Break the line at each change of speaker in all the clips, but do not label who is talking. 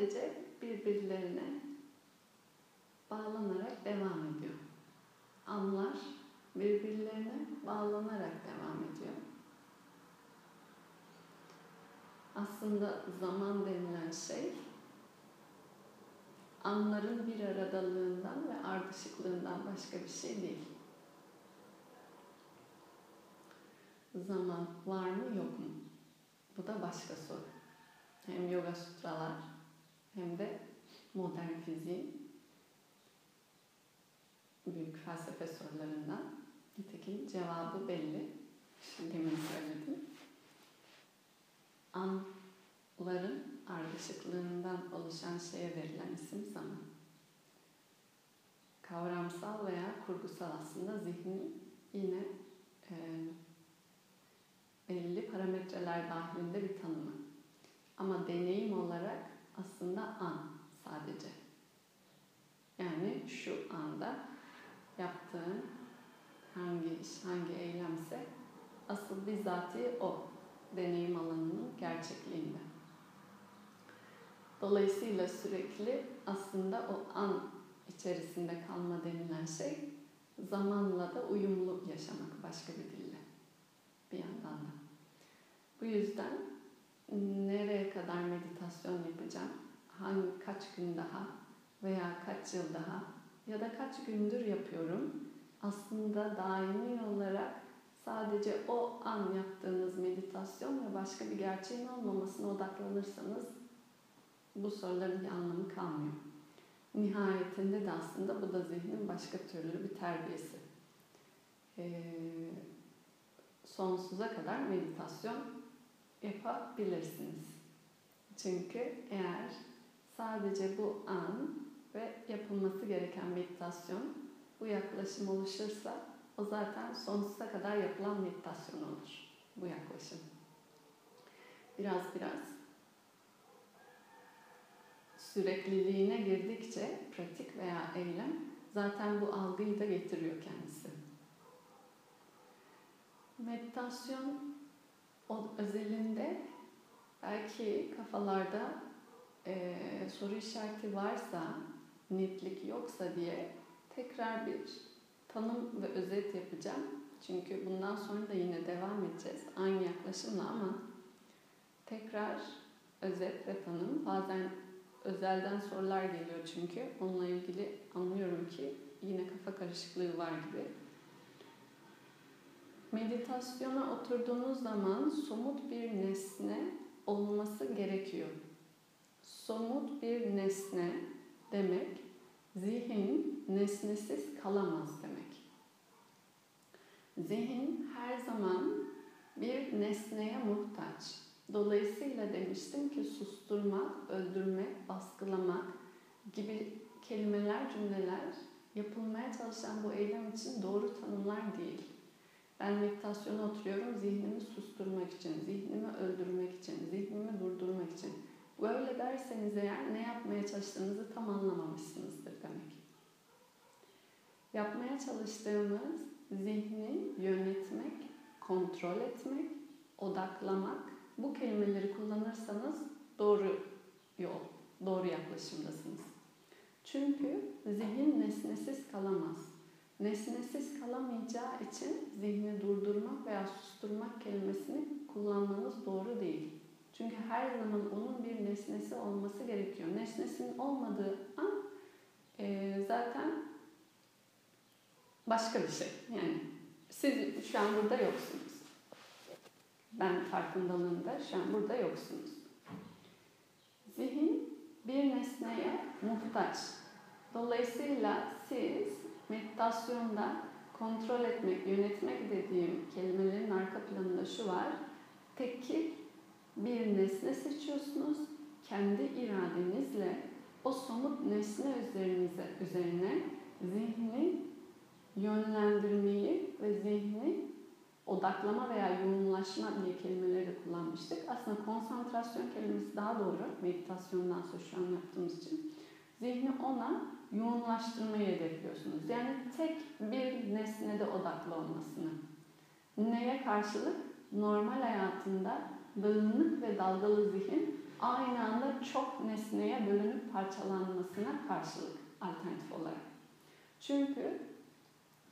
sadece birbirlerine bağlanarak devam ediyor. Anlar birbirlerine bağlanarak devam ediyor. Aslında zaman denilen şey anların bir aradalığından ve ardışıklığından başka bir şey değil. Zaman var mı yok mu? Bu da başka soru. Hem yoga sutralar hem de modern fiziğin büyük felsefe sorularından nitekim cevabı belli. Mi söyledim? Anların ardışıklığından oluşan şeye verilen isim zaman. Kavramsal veya kurgusal aslında zihnin yine e, belli parametreler dahilinde bir tanımı. Ama deneyim olarak aslında an sadece. Yani şu anda yaptığın hangi iş, hangi eylemse asıl bizatihi o deneyim alanının gerçekliğinde. Dolayısıyla sürekli aslında o an içerisinde kalma denilen şey zamanla da uyumlu yaşamak başka bir dille bir yandan da. Bu yüzden nereye kadar meditasyon yapacağım, hangi kaç gün daha veya kaç yıl daha ya da kaç gündür yapıyorum aslında daimi olarak sadece o an yaptığınız meditasyon ve başka bir gerçeğin olmamasına odaklanırsanız bu soruların bir anlamı kalmıyor. Nihayetinde de aslında bu da zihnin başka türlü bir terbiyesi. Ee, sonsuza kadar meditasyon yapabilirsiniz. Çünkü eğer sadece bu an ve yapılması gereken meditasyon bu yaklaşım oluşursa o zaten sonsuza kadar yapılan meditasyon olur bu yaklaşım. Biraz biraz sürekliliğine girdikçe pratik veya eylem zaten bu algıyı da getiriyor kendisi. Meditasyon özelinde belki kafalarda e, soru işareti varsa, netlik yoksa diye tekrar bir tanım ve özet yapacağım. Çünkü bundan sonra da yine devam edeceğiz aynı yaklaşımla ama tekrar özet ve tanım. Bazen özelden sorular geliyor çünkü onunla ilgili anlıyorum ki yine kafa karışıklığı var gibi. Meditasyona oturduğunuz zaman somut bir nesne olması gerekiyor. Somut bir nesne demek zihin nesnesiz kalamaz demek. Zihin her zaman bir nesneye muhtaç. Dolayısıyla demiştim ki susturmak, öldürmek, baskılamak gibi kelimeler, cümleler yapılmaya çalışan bu eylem için doğru tanımlar değil. Ben meditasyona oturuyorum zihnimi susturmak için, zihnimi öldürmek için, zihnimi durdurmak için. Böyle derseniz eğer ne yapmaya çalıştığınızı tam anlamamışsınızdır demek. Yapmaya çalıştığımız zihni yönetmek, kontrol etmek, odaklamak. Bu kelimeleri kullanırsanız doğru yol, doğru yaklaşımdasınız. Çünkü zihin nesnesiz kalamaz. Nesnesiz kalamayacağı için zihni durdurmak veya susturmak kelimesini kullanmanız doğru değil. Çünkü her zaman onun bir nesnesi olması gerekiyor. Nesnesinin olmadığı an e, zaten başka bir şey. Yani siz şu an burada yoksunuz. Ben farkındalığında şu an burada yoksunuz. Zihin bir nesneye muhtaç. Dolayısıyla siz meditasyonda kontrol etmek, yönetmek dediğim kelimelerin arka planında şu var. Tekil bir nesne seçiyorsunuz. Kendi iradenizle o somut nesne üzerinize, üzerine zihni yönlendirmeyi ve zihni odaklama veya yoğunlaşma diye kelimeleri de kullanmıştık. Aslında konsantrasyon kelimesi daha doğru meditasyondan sonra şu an yaptığımız için. Zihni ona yoğunlaştırmayı hedefliyorsunuz. Yani tek bir nesnede odaklı olmasını. Neye karşılık? Normal hayatında dağınık ve dalgalı zihin aynı anda çok nesneye bölünüp parçalanmasına karşılık alternatif olarak. Çünkü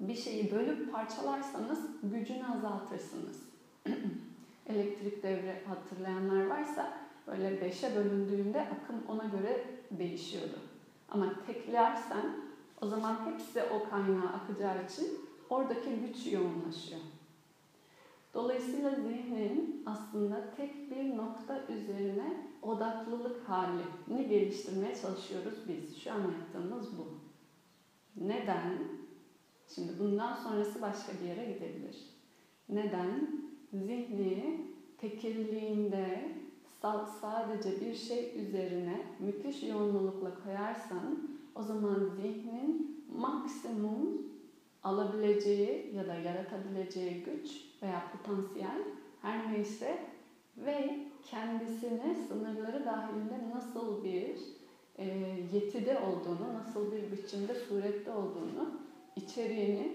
bir şeyi bölüp parçalarsanız gücünü azaltırsınız. Elektrik devre hatırlayanlar varsa böyle beşe bölündüğünde akım ona göre değişiyordu. Ama teklersen o zaman hepsi o kaynağa akacağı için oradaki güç yoğunlaşıyor. Dolayısıyla zihnin aslında tek bir nokta üzerine odaklılık halini geliştirmeye çalışıyoruz biz. Şu an yaptığımız bu. Neden? Şimdi bundan sonrası başka bir yere gidebilir. Neden? Zihni tekilliğinde sadece bir şey üzerine müthiş yoğunlukla koyarsan o zaman zihnin maksimum alabileceği ya da yaratabileceği güç veya potansiyel her neyse ve kendisine sınırları dahilinde nasıl bir e, yetide olduğunu, nasıl bir biçimde, surette olduğunu, içeriğini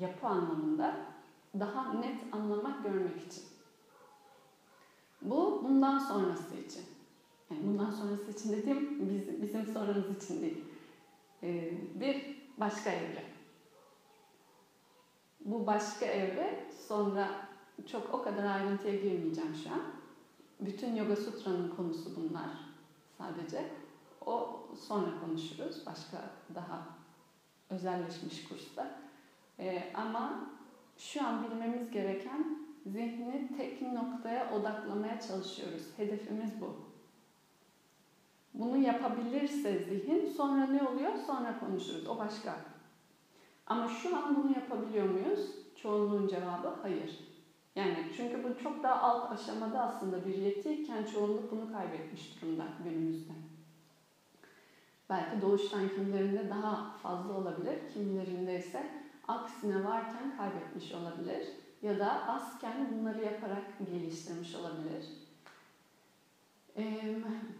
yapı anlamında daha net anlamak, görmek için. Bu bundan sonrası için. Yani bundan sonrası için dediğim bizim, bizim sonramız için değil. Ee, bir başka evre. Bu başka evre sonra çok o kadar ayrıntıya girmeyeceğim şu an. Bütün Yoga Sutra'nın konusu bunlar sadece. O sonra konuşuruz başka daha özelleşmiş kursta. Ee, ama şu an bilmemiz gereken zihni tek noktaya odaklamaya çalışıyoruz. Hedefimiz bu. Bunu yapabilirse zihin sonra ne oluyor? Sonra konuşuruz. O başka. Ama şu an bunu yapabiliyor muyuz? Çoğunluğun cevabı hayır. Yani çünkü bu çok daha alt aşamada aslında bir yetiyken çoğunluk bunu kaybetmiş durumda günümüzde. Belki doğuştan kimilerinde daha fazla olabilir, kimilerinde ise aksine varken kaybetmiş olabilir ya da azken bunları yaparak geliştirmiş olabilir.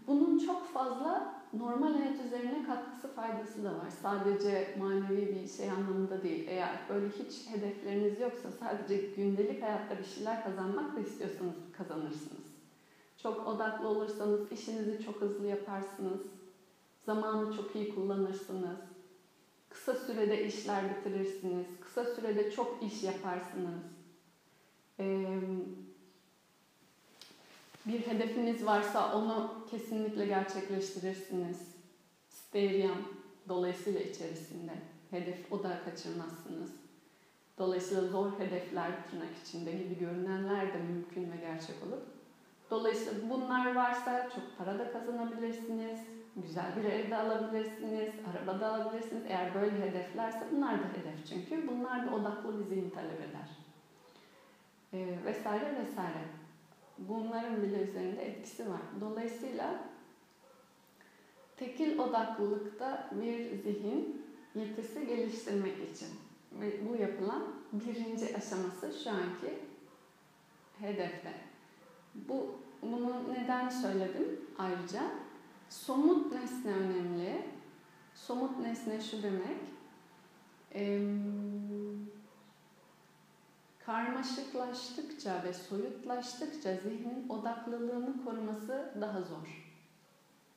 Bunun çok fazla normal hayat üzerine katkısı faydası da var. Sadece manevi bir şey anlamında değil. Eğer böyle hiç hedefleriniz yoksa sadece gündelik hayatta bir şeyler kazanmak da istiyorsanız kazanırsınız. Çok odaklı olursanız işinizi çok hızlı yaparsınız. Zamanı çok iyi kullanırsınız. Kısa sürede işler bitirirsiniz. Kısa sürede çok iş yaparsınız bir hedefiniz varsa onu kesinlikle gerçekleştirirsiniz. Steyryan dolayısıyla içerisinde. Hedef o da kaçırmazsınız. Dolayısıyla zor hedefler tırnak içinde gibi görünenler de mümkün ve gerçek olur. Dolayısıyla bunlar varsa çok para da kazanabilirsiniz. Güzel bir evde alabilirsiniz, araba da alabilirsiniz. Eğer böyle hedeflerse bunlar da hedef çünkü. Bunlar da odaklı bir zihin talep eder e, vesaire vesaire. Bunların bile üzerinde etkisi var. Dolayısıyla tekil odaklılıkta bir zihin yetisi geliştirmek için ve bu yapılan birinci aşaması şu anki hedefte. Bu bunu neden söyledim ayrıca? Somut nesne önemli. Somut nesne şu demek. Eee Karmaşıklaştıkça ve soyutlaştıkça zihnin odaklılığını koruması daha zor.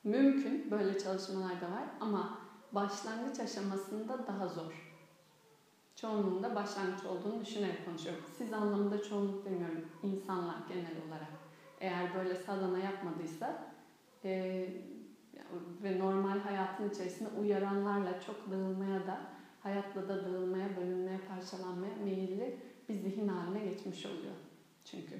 Mümkün, böyle çalışmalar da var ama başlangıç aşamasında daha zor. Çoğunluğunda başlangıç olduğunu düşünerek konuşuyorum. Siz anlamında çoğunluk demiyorum, insanlar genel olarak. Eğer böyle sadana yapmadıysa e, ve normal hayatın içerisinde uyaranlarla çok dağılmaya da, hayatla da dağılmaya, bölünmeye, parçalanmaya meyilli bir zihin haline geçmiş oluyor. Çünkü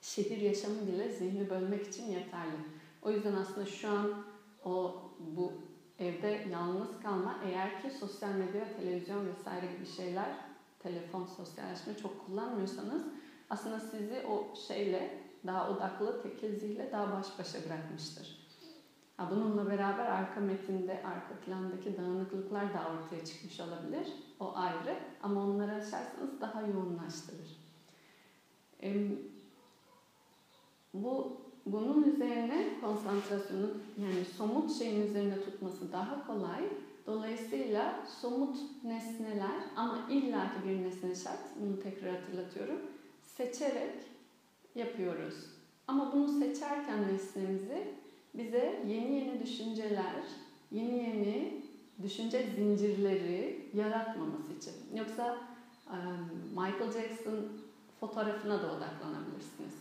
şehir yaşamı bile zihni bölmek için yeterli. O yüzden aslında şu an o bu evde yalnız kalma eğer ki sosyal medya, televizyon vesaire gibi şeyler, telefon, sosyalleşme çok kullanmıyorsanız aslında sizi o şeyle daha odaklı, tekil zihle daha baş başa bırakmıştır. Bununla beraber arka metinde, arka plandaki dağınıklıklar da ortaya çıkmış olabilir. O ayrı ama onları aşarsanız daha yoğunlaştırır. Bu bunun üzerine konsantrasyonun yani somut şeyin üzerine tutması daha kolay. Dolayısıyla somut nesneler ama illaki bir nesne şart, bunu tekrar hatırlatıyorum, seçerek yapıyoruz. Ama bunu seçerken nesnemizi bize yeni yeni düşünceler, yeni yeni düşünce zincirleri yaratmaması için. Yoksa Michael Jackson fotoğrafına da odaklanabilirsiniz.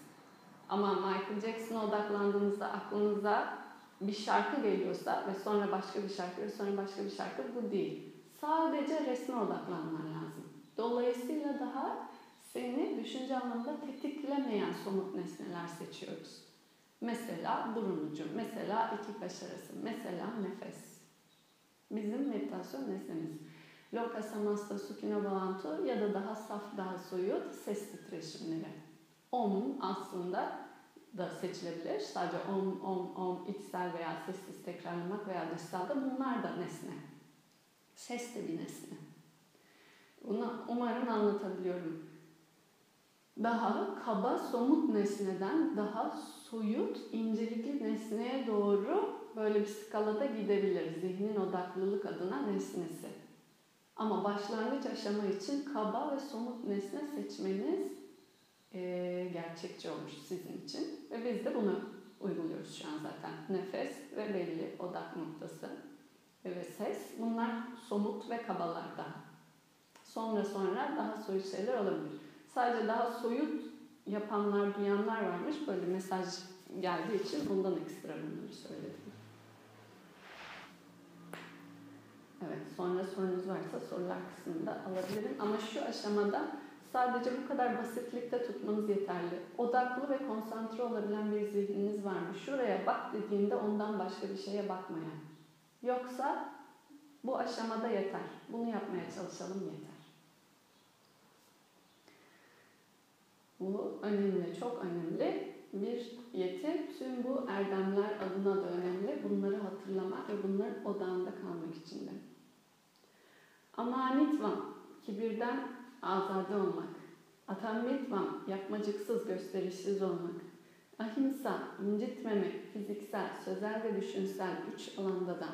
Ama Michael Jackson'a odaklandığınızda aklınıza bir şarkı geliyorsa ve sonra başka bir şarkı ve sonra başka bir şarkı bu değil. Sadece resme odaklanman lazım. Dolayısıyla daha seni düşünce anlamında tetiklemeyen somut nesneler seçiyoruz. Mesela burun ucu, mesela iki kaş arası, mesela nefes. Bizim meditasyon nesnemiz. Loka Samasta Sukhina Bhavantu ya da daha saf, daha soyut ses titreşimleri. Om aslında da seçilebilir. Sadece om, om, om içsel veya sessiz tekrarlamak veya dışsal da bunlar da nesne. Ses de bir nesne. Bunu umarım anlatabiliyorum. Daha kaba, somut nesneden daha soyut, incelikli nesneye doğru böyle bir skalada gidebilir. Zihnin odaklılık adına nesnesi. Ama başlangıç aşama için kaba ve somut nesne seçmeniz e, gerçekçi olur sizin için. Ve biz de bunu uyguluyoruz şu an zaten. Nefes ve belli odak noktası ve ses. Bunlar somut ve kabalar daha. Sonra sonra daha soyut şeyler olabilir. Sadece daha soyut yapanlar, duyanlar varmış. Böyle mesaj geldiği için bundan ekstra bunları söyledim. Evet, sonra sorunuz varsa sorular kısmında alabilirim. Ama şu aşamada sadece bu kadar basitlikte tutmanız yeterli. Odaklı ve konsantre olabilen bir zihniniz var mı? Şuraya bak dediğinde ondan başka bir şeye bakmayan. Yoksa bu aşamada yeter. Bunu yapmaya çalışalım yeter. Bu önemli, çok önemli bir yeti. Tüm bu erdemler adına da önemli. Bunları hatırlamak ve bunların odağında kalmak için de. Amanitvam, kibirden azade olmak. Atamitvam, yapmacıksız, gösterişsiz olmak. Ahimsa, incitmemek, fiziksel, sözel ve düşünsel üç alanda da.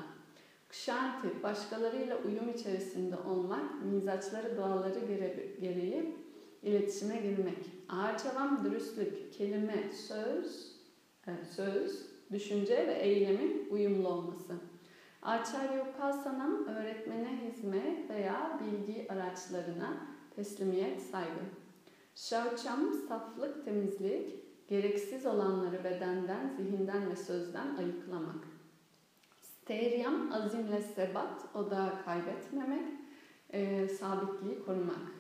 Kshanti, başkalarıyla uyum içerisinde olmak, mizaçları, doğaları gereği iletişime girmek. Ağaçavam, dürüstlük, kelime, söz, söz, düşünce ve eylemin uyumlu olması. Acharya Upasanam öğretmene hizmet veya bilgi araçlarına teslimiyet, saygı. Şauçam saflık, temizlik, gereksiz olanları bedenden, zihinden ve sözden ayıklamak. Steryam azimle sebat, o da kaybetmemek, e, sabitliği korumak.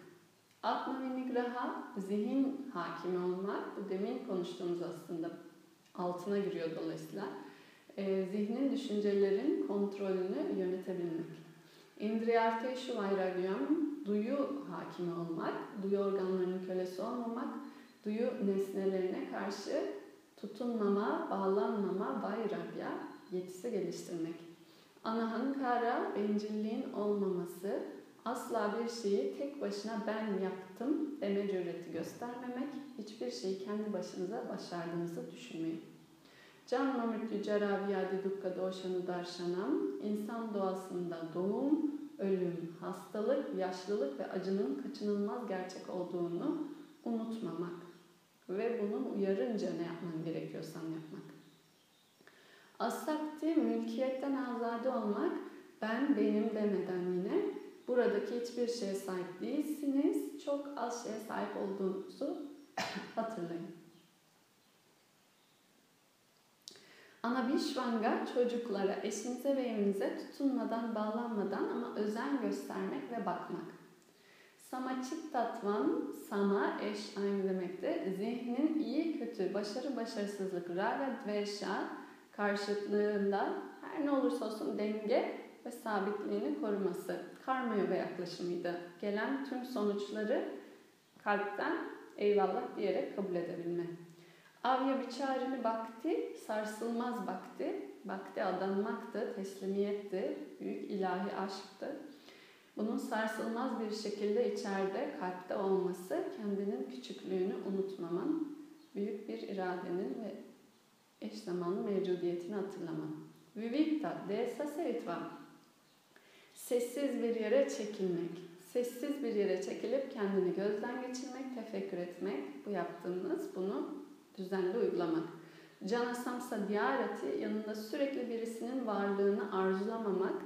Atma vinigraha, zihin hakimi olmak, bu demin konuştuğumuz aslında altına giriyor dolayısıyla e, zihnin, düşüncelerin kontrolünü yönetebilmek. Indriyarteshu vairagyam, duyu hakimi olmak, duyu organlarının kölesi olmamak, duyu nesnelerine karşı tutunmama, bağlanmama, vairagya, yetisi geliştirmek. Anahankara, bencilliğin olmaması, asla bir şeyi tek başına ben yaptım deme cüreti göstermemek, hiçbir şeyi kendi başınıza başardığınızı düşünmeyin. Canma mrityu cara viyadi dukka doşanı darşanam, insan doğasında doğum, ölüm, hastalık, yaşlılık ve acının kaçınılmaz gerçek olduğunu unutmamak ve bunun uyarınca ne yapman gerekiyorsan yapmak. Asakti, mülkiyetten azade olmak, ben benim demeden yine buradaki hiçbir şeye sahip değilsiniz, çok az şeye sahip olduğunuzu hatırlayın. Ana Vishvanga çocuklara, eşinize ve evinize tutunmadan, bağlanmadan ama özen göstermek ve bakmak. Samachit tatvan, sama eş aynı demektir. Zihnin iyi kötü, başarı başarısızlık, raga dvesha karşıtlığında her ne olursa olsun denge ve sabitliğini koruması. Karma yoga yaklaşımıydı. Gelen tüm sonuçları kalpten eyvallah diyerek kabul edebilme. Avya biçarini bakti, sarsılmaz bakti. Bakti adanmaktı, teslimiyetti, büyük ilahi aşktı. Bunun sarsılmaz bir şekilde içeride, kalpte olması, kendinin küçüklüğünü unutmaman, büyük bir iradenin ve eş zamanlı mevcudiyetini hatırlaman. Vivikta, desa seritva. Sessiz bir yere çekilmek. Sessiz bir yere çekilip kendini gözden geçirmek, tefekkür etmek. Bu yaptığınız bunu düzenli uygulamak. Cana samsa diyarati yanında sürekli birisinin varlığını arzulamamak.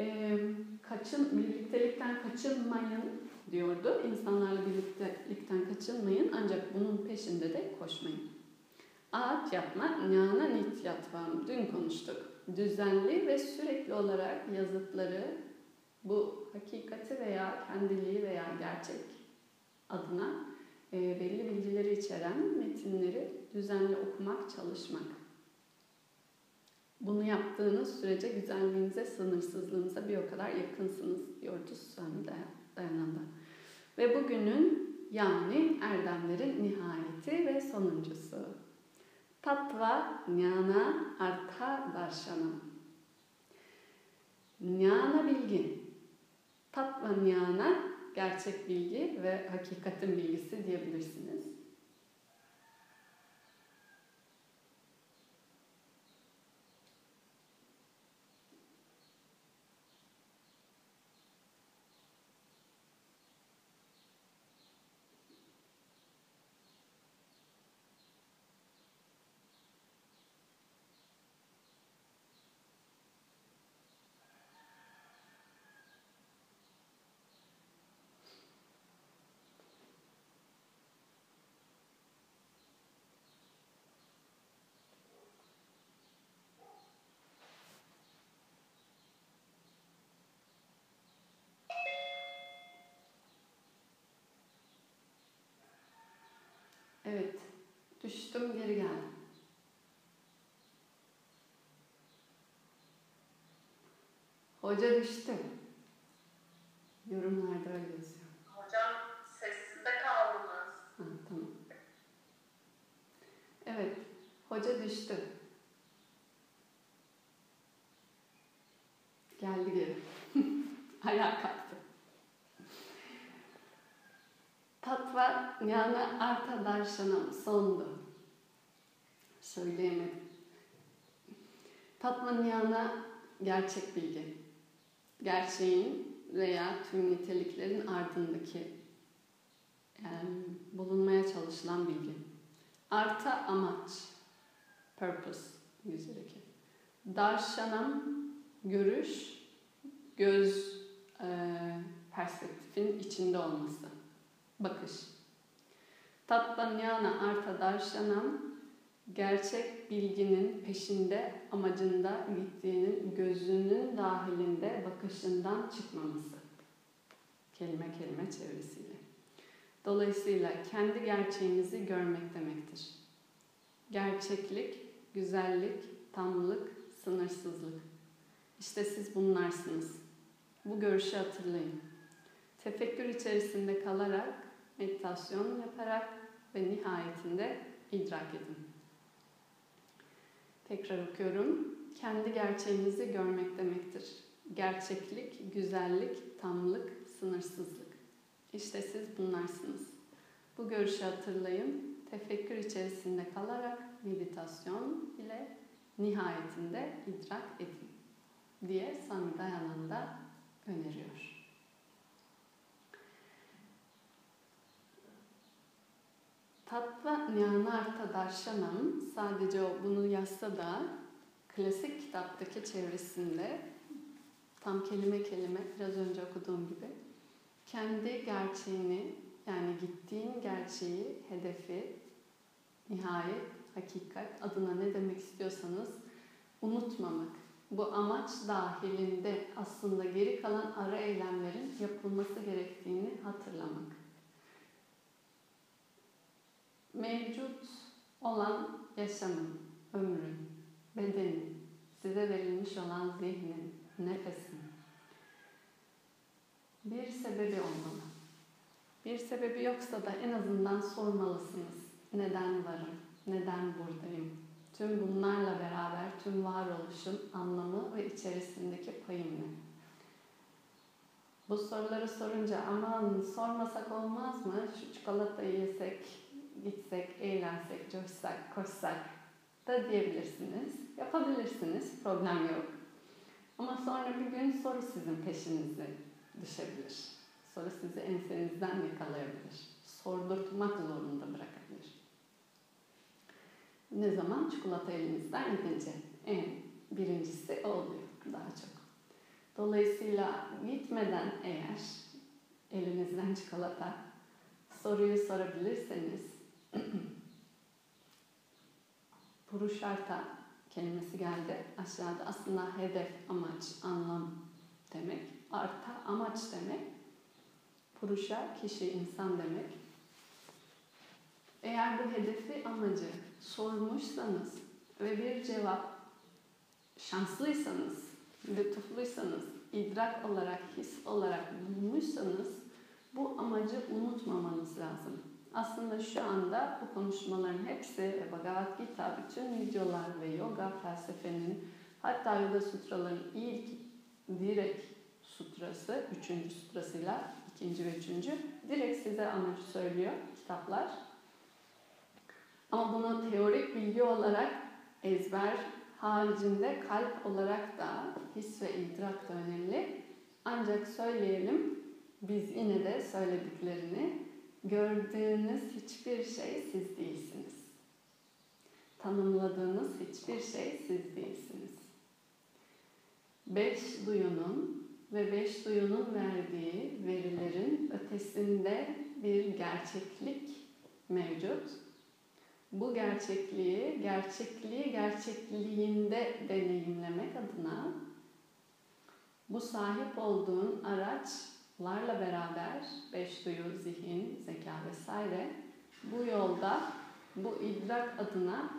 E, kaçın, birliktelikten kaçınmayın diyordu. İnsanlarla birliktelikten kaçınmayın ancak bunun peşinde de koşmayın. Ağaç yapma, nyana nit yatvam. Dün konuştuk. Düzenli ve sürekli olarak yazıtları bu hakikati veya kendiliği veya gerçek adına belli bilgileri içeren metinleri düzenli okumak, çalışmak. Bunu yaptığınız sürece güzelliğinize, sınırsızlığınıza bir o kadar yakınsınız diyordu Suami Dayananda. Ve bugünün yani erdemlerin nihayeti ve sonuncusu. Tatva Jnana Artha Darshanam. Jnana bilgi. Tatva Jnana gerçek bilgi ve hakikatin bilgisi diyebilirsiniz. Evet. Düştüm geri geldim. Hoca düştü. Yorumlarda öyle yazıyor.
Hocam sessizde kaldınız.
Ha, tamam. Evet. Hoca düştü. Geldi geri. Ayağa kalktı. Tatva yani arta darşanam sondu. Söyleyemedim. Tatva niyana gerçek bilgi. Gerçeğin veya tüm niteliklerin ardındaki yani bulunmaya çalışılan bilgi. Arta amaç. Purpose. Yüzdeki. Darşanam görüş, göz e, perspektifin içinde olması bakış. Tattanyana arta darshanam gerçek bilginin peşinde, amacında gittiğinin gözünün dahilinde bakışından çıkmaması. Kelime kelime çevresiyle. Dolayısıyla kendi gerçeğinizi görmek demektir. Gerçeklik, güzellik, tamlık, sınırsızlık. İşte siz bunlarsınız. Bu görüşü hatırlayın. Tefekkür içerisinde kalarak meditasyon yaparak ve nihayetinde idrak edin. Tekrar okuyorum. Kendi gerçeğinizi görmek demektir. Gerçeklik, güzellik, tamlık, sınırsızlık. İşte siz bunlarsınız. Bu görüşü hatırlayın. Tefekkür içerisinde kalarak meditasyon ile nihayetinde idrak edin diye Sami Dayananda öneriyor. Tatva Jnanartha Darshanam sadece bunu yazsa da klasik kitaptaki çevresinde tam kelime kelime biraz önce okuduğum gibi kendi gerçeğini yani gittiğin gerçeği, hedefi, nihayet, hakikat adına ne demek istiyorsanız unutmamak. Bu amaç dahilinde aslında geri kalan ara eylemlerin yapılması gerektiğini hatırlamak mevcut olan yaşamın, ömrün, bedenin, size verilmiş olan zihnin, nefesin bir sebebi olmalı. Bir sebebi yoksa da en azından sormalısınız. Neden varım? Neden buradayım? Tüm bunlarla beraber tüm varoluşun anlamı ve içerisindeki payım ne? Bu soruları sorunca aman sormasak olmaz mı? Şu çikolatayı yesek, gitsek, eğlensek, coşsak, koşsak da diyebilirsiniz. Yapabilirsiniz, problem yok. Ama sonra bir gün soru sizin peşinize düşebilir. Soru sizi ensenizden yakalayabilir. Sordurtmak zorunda bırakabilir. Ne zaman? Çikolata elinizden gidince. En birincisi o oluyor daha çok. Dolayısıyla gitmeden eğer elinizden çikolata soruyu sorabilirseniz Purusharta kelimesi geldi aşağıda. Aslında hedef, amaç, anlam demek. Arta amaç demek. Purusha kişi, insan demek. Eğer bu hedefi, amacı sormuşsanız ve bir cevap şanslıysanız, lütufluysanız, idrak olarak, his olarak bulmuşsanız bu amacı unutmamanız lazım. Aslında şu anda bu konuşmaların hepsi Bhagavad Gita, bütün videolar ve yoga felsefenin hatta yoga sutraların ilk direkt sutrası, üçüncü sutrasıyla ikinci ve üçüncü direkt size amacı söylüyor kitaplar. Ama bunu teorik bilgi olarak ezber haricinde kalp olarak da his ve idrak da önemli. Ancak söyleyelim biz yine de söylediklerini gördüğünüz hiçbir şey siz değilsiniz. Tanımladığınız hiçbir şey siz değilsiniz. Beş duyunun ve beş duyunun verdiği verilerin ötesinde bir gerçeklik mevcut. Bu gerçekliği, gerçekliği gerçekliğinde deneyimlemek adına bu sahip olduğun araçlarla beraber beş duyu, zihin, zeka vesaire bu yolda bu idrak adına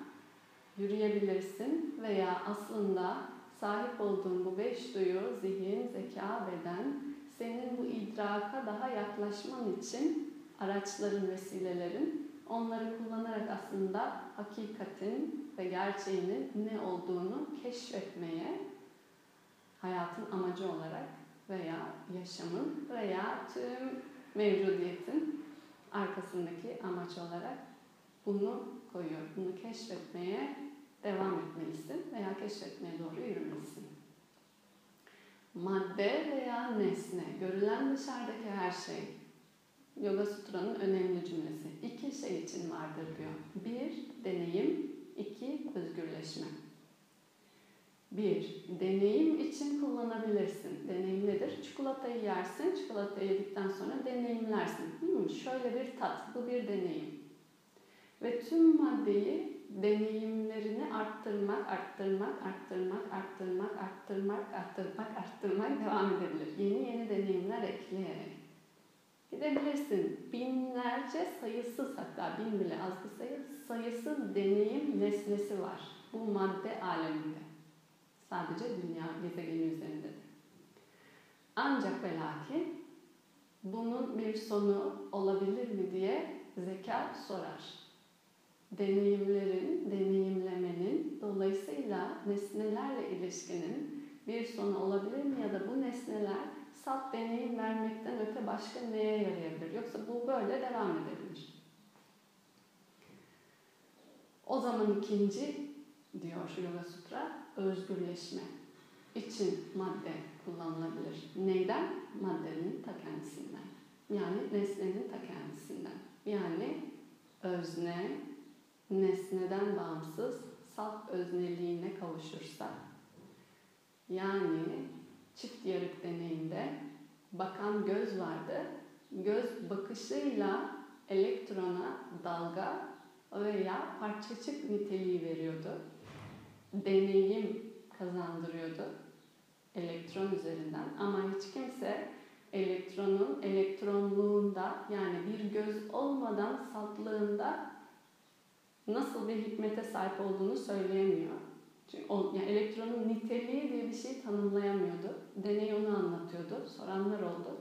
yürüyebilirsin veya aslında sahip olduğun bu beş duyu, zihin, zeka, beden senin bu idraka daha yaklaşman için araçların, vesilelerin onları kullanarak aslında hakikatin ve gerçeğinin ne olduğunu keşfetmeye hayatın amacı olarak veya yaşamın veya tüm mevcudiyetin arkasındaki amaç olarak bunu koyuyor. Bunu keşfetmeye devam etmelisin veya keşfetmeye doğru yürümelisin. Madde veya nesne, görülen dışarıdaki her şey, Yoga Sutra'nın önemli cümlesi. İki şey için vardır diyor. Bir, deneyim. iki özgürleşme. Bir, deneyim için kullanabilirsin. Deneyim nedir? Çikolatayı yersin, çikolatayı yedikten sonra deneyimlersin. Hmm, şöyle bir tat, bu bir deneyim. Ve tüm maddeyi deneyimlerini arttırmak, arttırmak, arttırmak, arttırmak, arttırmak, arttırmak, arttırmak devam edebilir. Yeni yeni deneyimler ekleyerek. Gidebilirsin. Binlerce sayısız hatta bin bile az bir sayı sayısız deneyim nesnesi var bu madde aleminde. Sadece dünya gezegeni üzerinde de. Ancak ve lakin bunun bir sonu olabilir mi diye zeka sorar. Deneyimlerin, deneyimlemenin, dolayısıyla nesnelerle ilişkinin bir sonu olabilir mi ya da bu nesneler salt deneyim vermekten öte başka neye yarayabilir? Yoksa bu böyle devam edebilir. O zaman ikinci diyor Yoga Sutra, özgürleşme için madde kullanılabilir. Neyden? Maddenin ta kendisinden. Yani nesnenin ta kendisinden. Yani özne, nesneden bağımsız salt özneliğine kavuşursa, yani çift yarık deneyimde bakan göz vardı. Göz bakışıyla elektrona dalga veya parçacık niteliği veriyordu. Deneyim kazandırıyordu elektron üzerinden ama hiç kimse elektronun elektronluğunda yani bir göz olmadan saltlığında nasıl bir hikmete sahip olduğunu söyleyemiyor. Çünkü o, yani elektronun niteliği diye bir şey tanımlayamıyordu. Deney onu anlatıyordu. Soranlar oldu.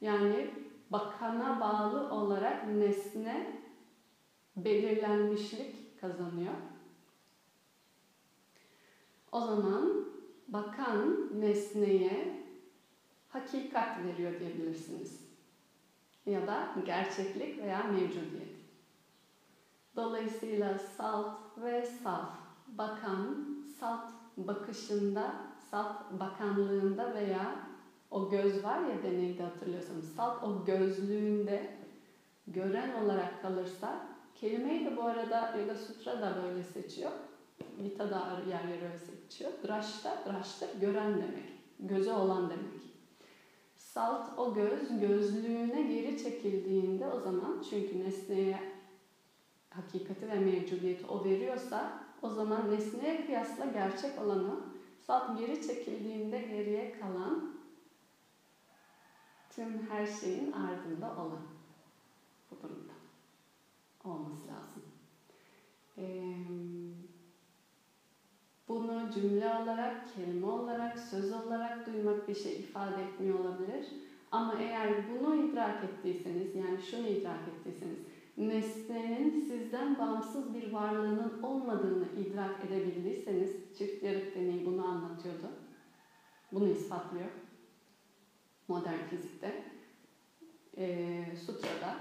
Yani bakana bağlı olarak nesne belirlenmişlik kazanıyor. O zaman bakan nesneye hakikat veriyor diyebilirsiniz. Ya da gerçeklik veya mevcudiyet. Dolayısıyla salt ve saf bakan salt bakışında, salt bakanlığında veya o göz var ya deneyde hatırlıyorsanız salt o gözlüğünde gören olarak kalırsa Kelimeyi de bu arada Yoga Sutra da böyle seçiyor. Gita da yer yer öyle seçiyor. Drashta, drashtır gören demek. Göze olan demek. Salt o göz gözlüğüne geri çekildiğinde o zaman çünkü nesneye hakikati ve mevcudiyeti o veriyorsa o zaman nesneye kıyasla gerçek olanı salt geri çekildiğinde geriye kalan tüm her şeyin ardında olan bu durumda olması lazım. Ee, bunu cümle olarak, kelime olarak, söz olarak duymak bir şey ifade etmiyor olabilir. Ama eğer bunu idrak ettiyseniz, yani şunu idrak ettiyseniz, nesnenin sizden bağımsız bir varlığının olmadığını idrak edebildiyseniz, çift yarık deneyi bunu anlatıyordu. Bunu ispatlıyor. Modern fizikte, e, sutrada,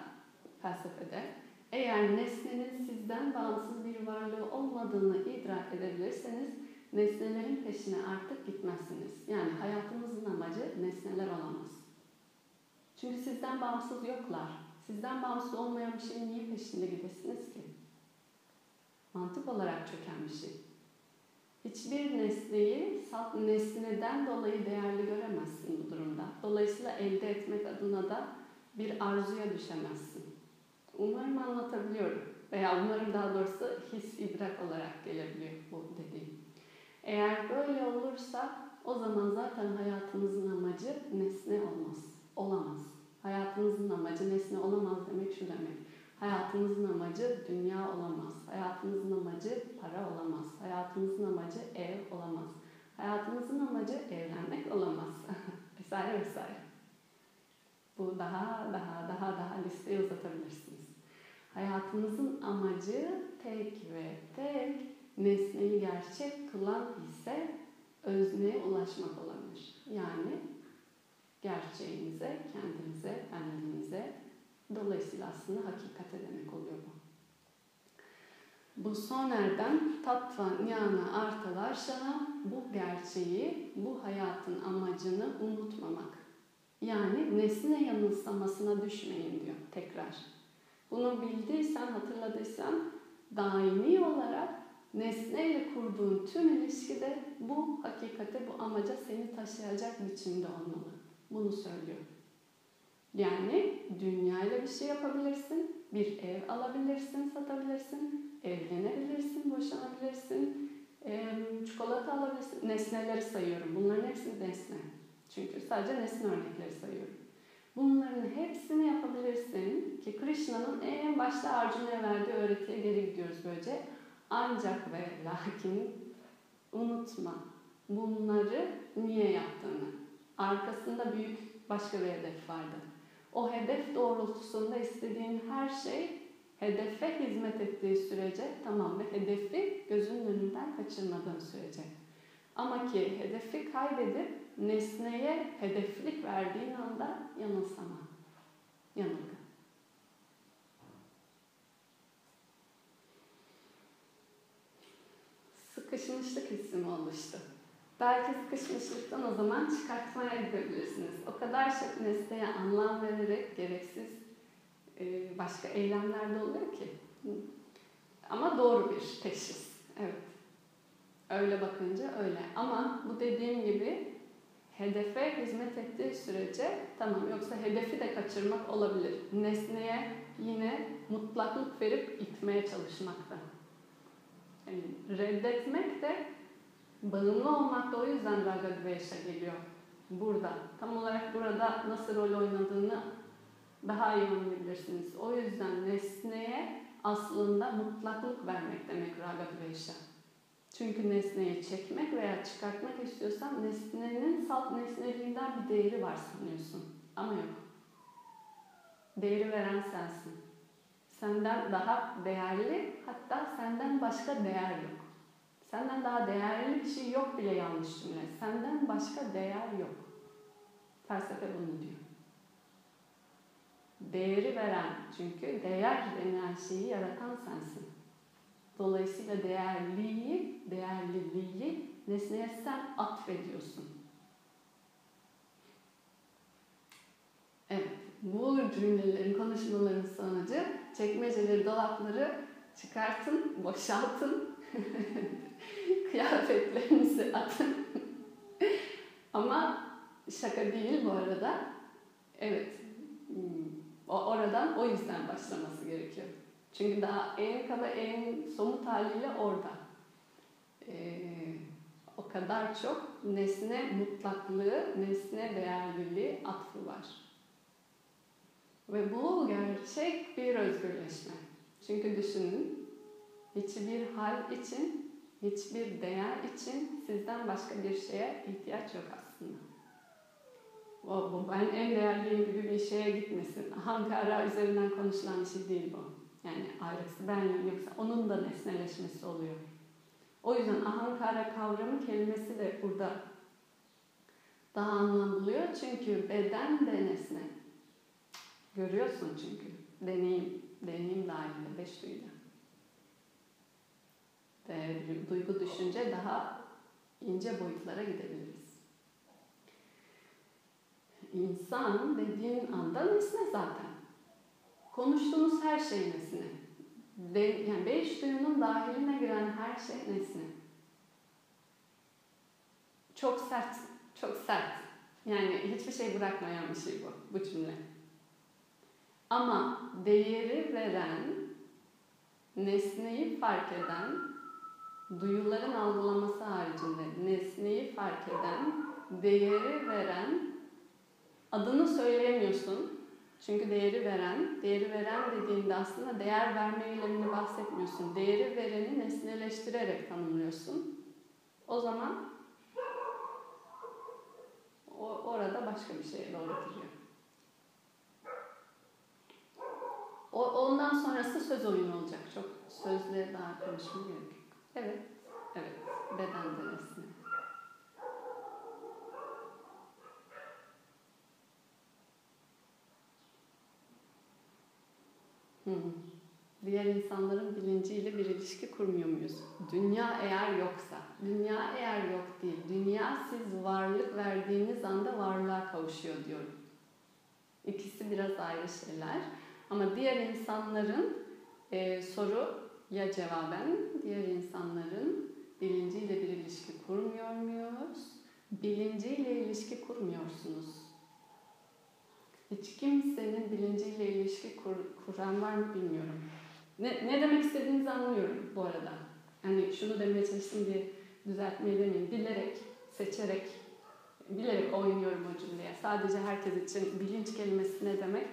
felsefede. Eğer nesnenin sizden bağımsız bir varlığı olmadığını idrak edebilirseniz, nesnelerin peşine artık gitmezsiniz. Yani hayatımızın amacı nesneler olamaz. Çünkü sizden bağımsız yoklar. Sizden bağımsız olmayan bir şeyin niye peşinde gidesiniz ki? Mantık olarak çöken bir şey. Hiçbir nesneyi salt nesneden dolayı değerli göremezsin bu durumda. Dolayısıyla elde etmek adına da bir arzuya düşemezsin. Umarım anlatabiliyorum. Veya umarım daha doğrusu his, idrak olarak gelebiliyor bu dediğim. Eğer böyle olursa o zaman zaten hayatınızın amacı nesne olmaz. Olamaz. Hayatınızın amacı nesne olamaz demek şu demek. Hayatınızın amacı dünya olamaz. Hayatınızın amacı para olamaz. Hayatınızın amacı ev olamaz. Hayatınızın amacı evlenmek olamaz. vesaire vesaire. Bu daha daha daha daha listeyi uzatabilirsiniz. Hayatınızın amacı tek ve tek nesneyi gerçek kılan ise özneye ulaşmak olabilir. Yani gerçeğinize, kendinize, benliğinize, dolayısıyla aslında hakikate demek oluyor bu. Bu son erdem tatva nyana artalarşana bu gerçeği, bu hayatın amacını unutmamak. Yani nesne yanılsamasına düşmeyin diyor tekrar. Bunu bildiysen, hatırladıysan daimi olarak nesneyle kurduğun tüm ilişkide bu hakikate, bu amaca seni taşıyacak biçimde olmalı. Bunu söylüyor. Yani dünyayla bir şey yapabilirsin, bir ev alabilirsin, satabilirsin, evlenebilirsin, boşanabilirsin, çikolata alabilirsin. Nesneleri sayıyorum. Bunların hepsi nesne. Çünkü sadece nesne örnekleri sayıyorum. Bunların hepsini yapabilirsin ki Krishna'nın en başta Arjuna'ya verdiği öğretiye geri gidiyoruz böylece. Ancak ve lakin unutma bunları niye yaptığını. Arkasında büyük başka bir hedef vardı. O hedef doğrultusunda istediğin her şey hedefe hizmet ettiği sürece tamam ve hedefi gözünün önünden kaçırmadığın sürece. Ama ki hedefi kaybedip nesneye hedeflik verdiğin anda yanılsama. Yanılgı. Sıkışmışlık hissi mi oluştu? Belki sıkışmışlıktan o zaman çıkartmaya gidebilirsiniz. O kadar çok nesneye anlam vererek gereksiz e, başka eylemler de oluyor ki. Ama doğru bir teşhis. Evet. Öyle bakınca öyle. Ama bu dediğim gibi hedefe hizmet ettiği sürece tamam yoksa hedefi de kaçırmak olabilir. Nesneye yine mutlaklık verip itmeye çalışmakta. Yani reddetmek de bağımlı olmak da o yüzden raga dvesha geliyor. Burada. Tam olarak burada nasıl rol oynadığını daha iyi anlayabilirsiniz. O yüzden nesneye aslında mutlaklık vermek demek raga dvesha. Çünkü nesneyi çekmek veya çıkartmak istiyorsan nesnenin salt nesneliğinden bir değeri var sanıyorsun. Ama yok. Değeri veren sensin. Senden daha değerli, hatta senden başka değer yok. Senden daha değerli bir şey yok bile yanlış cümle. Senden başka değer yok. Felsefe bunu diyor. Değeri veren, çünkü değer denilen şeyi yaratan sensin. Dolayısıyla değerliyi, değerliliği nesneye sen atfediyorsun. Evet, bu cümlelerin, konuşmaların sonucu çekmeceleri, dolapları çıkartın, boşaltın. Kıyafetlerinizi atın. Ama şaka değil bu arada. Evet. hmm, oradan o yüzden başlaması gerekiyor. Çünkü daha en kaba en somut haliyle orada. Ee, o kadar çok nesne mutlaklığı, nesne değerliliği atfı var. Ve bu gerçek bir özgürleşme. Çünkü düşünün, hiçbir hal için, hiçbir değer için sizden başka bir şeye ihtiyaç yok aslında. O, bu ben en değerliyim gibi bir şeye gitmesin. Ankara üzerinden konuşulan bir şey değil bu. Yani ayrısı benliğim yoksa onun da nesneleşmesi oluyor. O yüzden ahankara kavramı kelimesi de burada daha anlam buluyor. Çünkü beden de nesne. Görüyorsun çünkü. Deneyim, deneyim dahilinde, beş duyuyla. Ve duygu düşünce daha ince boyutlara gidebiliriz. İnsan dediğin anda nesne zaten. Konuştuğumuz her şey nesne. De, yani beş duyunun dahiline giren her şey nesne. Çok sert, çok sert. Yani hiçbir şey bırakmayan bir şey bu, bu cümle. Ama değeri veren, nesneyi fark eden, duyuların algılaması haricinde nesneyi fark eden, değeri veren, adını söyleyemiyorsun. Çünkü değeri veren, değeri veren dediğinde aslında değer verme eylemini bahsetmiyorsun. Değeri vereni nesneleştirerek tanımlıyorsun. O zaman o, orada başka bir şeye doğru gidiyor. Ondan sonrası söz oyunu olacak. Çok sözle daha konuşmaya gerek yok. Evet, evet. Beden de. Diğer insanların bilinciyle bir ilişki kurmuyor muyuz? Dünya eğer yoksa, dünya eğer yok değil, dünya siz varlık verdiğiniz anda varlığa kavuşuyor diyorum. İkisi biraz ayrı şeyler. Ama diğer insanların e, soru ya cevaben, diğer insanların bilinciyle bir ilişki kurmuyor muyuz? Bilinciyle ilişki kurmuyorsunuz. Hiç kimsenin bilinciyle ilişki kur, kuran var mı bilmiyorum. Ne, ne demek istediğinizi anlıyorum bu arada. Hani şunu demeye çalıştım diye düzeltmeyi demeyeyim. Bilerek, seçerek, bilerek oynuyorum o cümleye. Sadece herkes için bilinç kelimesi ne demek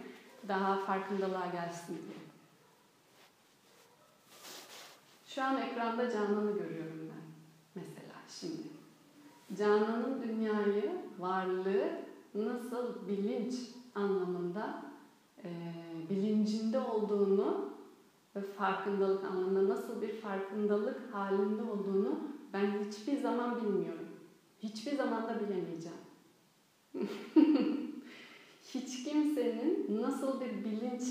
daha farkındalığa gelsin diye. Şu an ekranda Canan'ı görüyorum ben. Mesela şimdi. Canan'ın dünyayı, varlığı nasıl bilinç anlamında e, bilincinde olduğunu ve farkındalık anlamında nasıl bir farkındalık halinde olduğunu ben hiçbir zaman bilmiyorum. Hiçbir zaman da bilemeyeceğim. Hiç kimsenin nasıl bir bilinç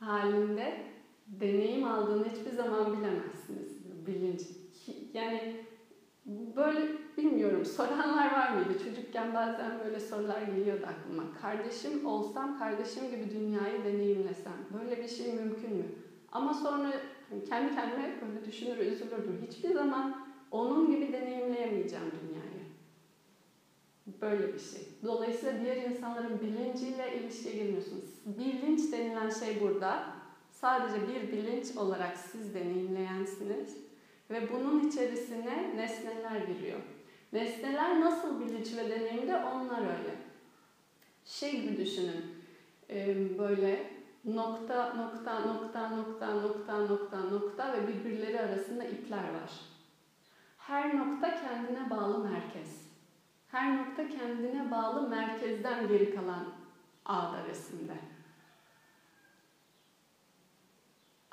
halinde deneyim aldığını hiçbir zaman bilemezsiniz. Bilinç. Yani böyle bilmiyorum soranlar var mıydı? Çocukken bazen böyle sorular geliyordu aklıma. Kardeşim olsam kardeşim gibi dünyayı deneyimlesem böyle bir şey mümkün mü? Ama sonra kendi kendime böyle düşünür üzülürdüm. Hiçbir zaman onun gibi deneyimleyemeyeceğim dünyayı. Böyle bir şey. Dolayısıyla diğer insanların bilinciyle ilişkiye girmiyorsunuz. Bilinç denilen şey burada. Sadece bir bilinç olarak siz deneyimleyensiniz. Ve bunun içerisine nesneler giriyor. Nesneler nasıl bilinç ve deneyimde onlar öyle. Şey gibi düşünün. Böyle nokta, nokta, nokta, nokta, nokta, nokta, nokta ve birbirleri arasında ipler var. Her nokta kendine bağlı merkez. Her nokta kendine bağlı merkezden geri kalan ağda resimde.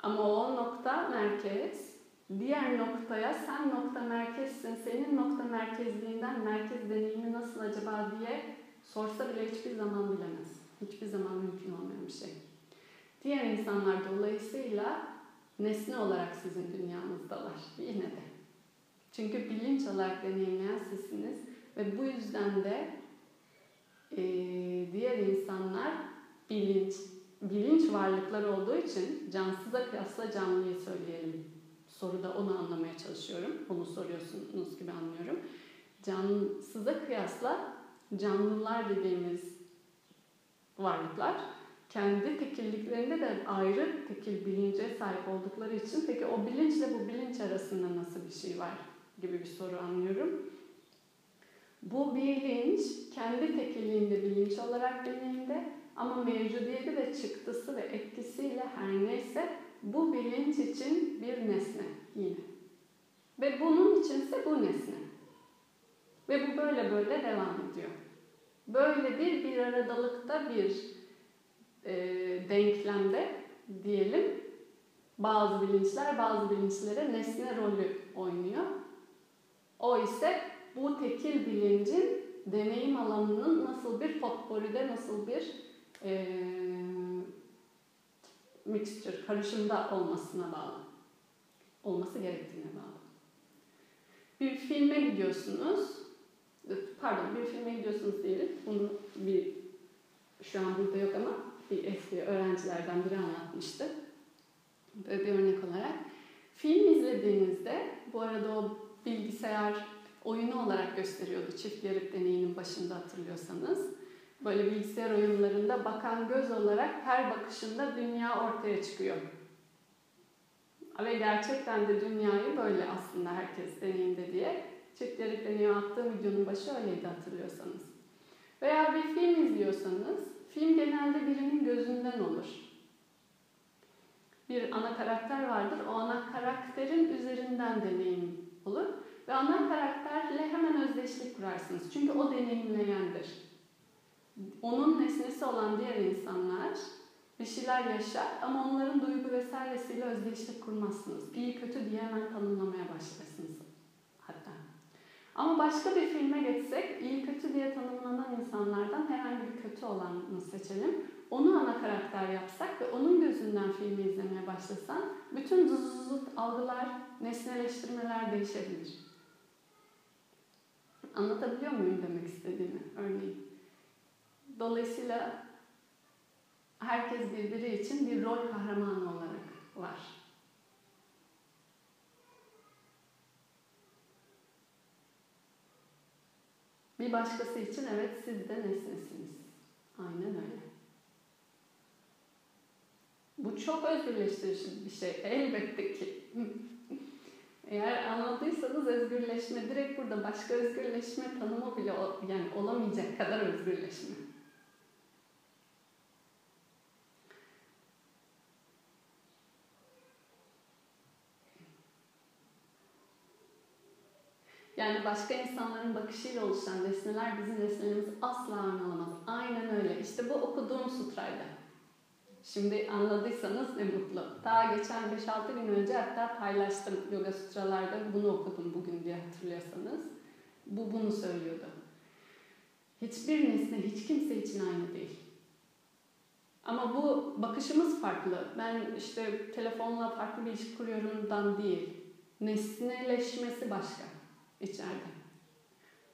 Ama o nokta merkez, diğer noktaya sen nokta merkezsin, senin nokta merkezliğinden merkez deneyimi nasıl acaba diye sorsa bile hiçbir zaman bilemez. Hiçbir zaman mümkün olmayan bir şey. Diğer insanlar dolayısıyla nesne olarak sizin dünyanızdalar yine de. Çünkü bilinç olarak deneyimleyen sizsiniz ve bu yüzden de e, diğer insanlar bilinç bilinç varlıklar olduğu için cansıza kıyasla canlıyı söyleyelim. Soruda onu anlamaya çalışıyorum. Onu soruyorsunuz gibi anlıyorum. Cansıza kıyasla canlılar dediğimiz varlıklar kendi tekilliklerinde de ayrı tekil bilince sahip oldukları için peki o bilinçle bu bilinç arasında nasıl bir şey var gibi bir soru anlıyorum. Bu bilinç kendi tekilliğinde bilinç olarak deneyimde ama mevcudiyeti ve çıktısı ve etkisiyle her neyse bu bilinç için bir nesne yine. Ve bunun içinse bu nesne. Ve bu böyle böyle devam ediyor. Böyle bir bir aradalıkta bir e, denklemde diyelim bazı bilinçler bazı bilinçlere nesne rolü oynuyor. O ise bu tekil bilincin deneyim alanının nasıl bir potporide, nasıl bir e, mixture, karışımda olmasına bağlı. Olması gerektiğine bağlı. Bir filme gidiyorsunuz, pardon bir filme gidiyorsunuz diyelim. Bunu bir şu an burada yok ama bir eski öğrencilerden biri anlatmıştı. Böyle bir örnek olarak. Film izlediğinizde, bu arada o bilgisayar oyunu olarak gösteriyordu çift yarık deneyinin başında hatırlıyorsanız. Böyle bilgisayar oyunlarında bakan göz olarak her bakışında dünya ortaya çıkıyor. Ve gerçekten de dünyayı böyle aslında herkes deneyimde diye çift yarık deneyi attığım videonun başı öyleydi hatırlıyorsanız. Veya bir film izliyorsanız film genelde birinin gözünden olur. Bir ana karakter vardır. O ana karakterin üzerinden deneyim olur. Ve ana karakterle hemen özdeşlik kurarsınız. Çünkü o deneyimleyendir. Onun nesnesi olan diğer insanlar bir şeyler yaşar ama onların duygu vesairesiyle özdeşlik kurmazsınız. İyi kötü diye hemen tanımlamaya başlarsınız hatta. Ama başka bir filme geçsek iyi kötü diye tanımlanan insanlardan herhangi bir kötü olanı seçelim. Onu ana karakter yapsak ve onun gözünden filmi izlemeye başlasan bütün zızızlık algılar, nesneleştirmeler değişebilir. Anlatabiliyor muyum demek istediğimi örneğin? Dolayısıyla herkes birbiri için bir rol kahramanı olarak var. Bir başkası için evet siz de nesnesiniz. Aynen öyle. Bu çok özgürleştirici bir şey. Elbette ki. Eğer anladıysanız özgürleşme direkt burada başka özgürleşme tanımı bile yani olamayacak kadar özgürleşme. Yani başka insanların bakışıyla oluşan nesneler bizim nesnelerimiz asla aynı olamaz. Aynen öyle. İşte bu okuduğum sutrayda. Şimdi anladıysanız ne mutlu. Daha geçen 5-6 gün önce hatta paylaştım Yoga Sutralarda bunu okudum bugün diye hatırlıyorsanız. Bu bunu söylüyordu. Hiçbir nesne hiç kimse için aynı değil. Ama bu bakışımız farklı. Ben işte telefonla farklı bir ilişki kuruyorumdan değil. Nesneleşmesi başka içeride.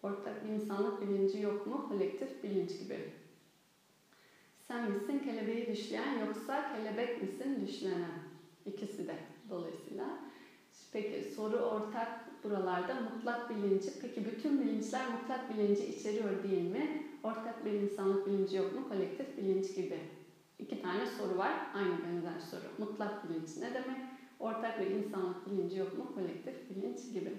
Ortak bir insanlık bilinci yok mu? Kolektif bilinç gibi. Sen misin kelebeği düşleyen yoksa kelebek misin düşlenen? İkisi de dolayısıyla. Peki soru ortak buralarda mutlak bilinci. Peki bütün bilinçler mutlak bilinci içeriyor değil mi? Ortak bir insanlık bilinci yok mu? Kolektif bilinç gibi. İki tane soru var. Aynı benzer soru. Mutlak bilinç ne demek? Ortak bir insanlık bilinci yok mu? Kolektif bilinç gibi.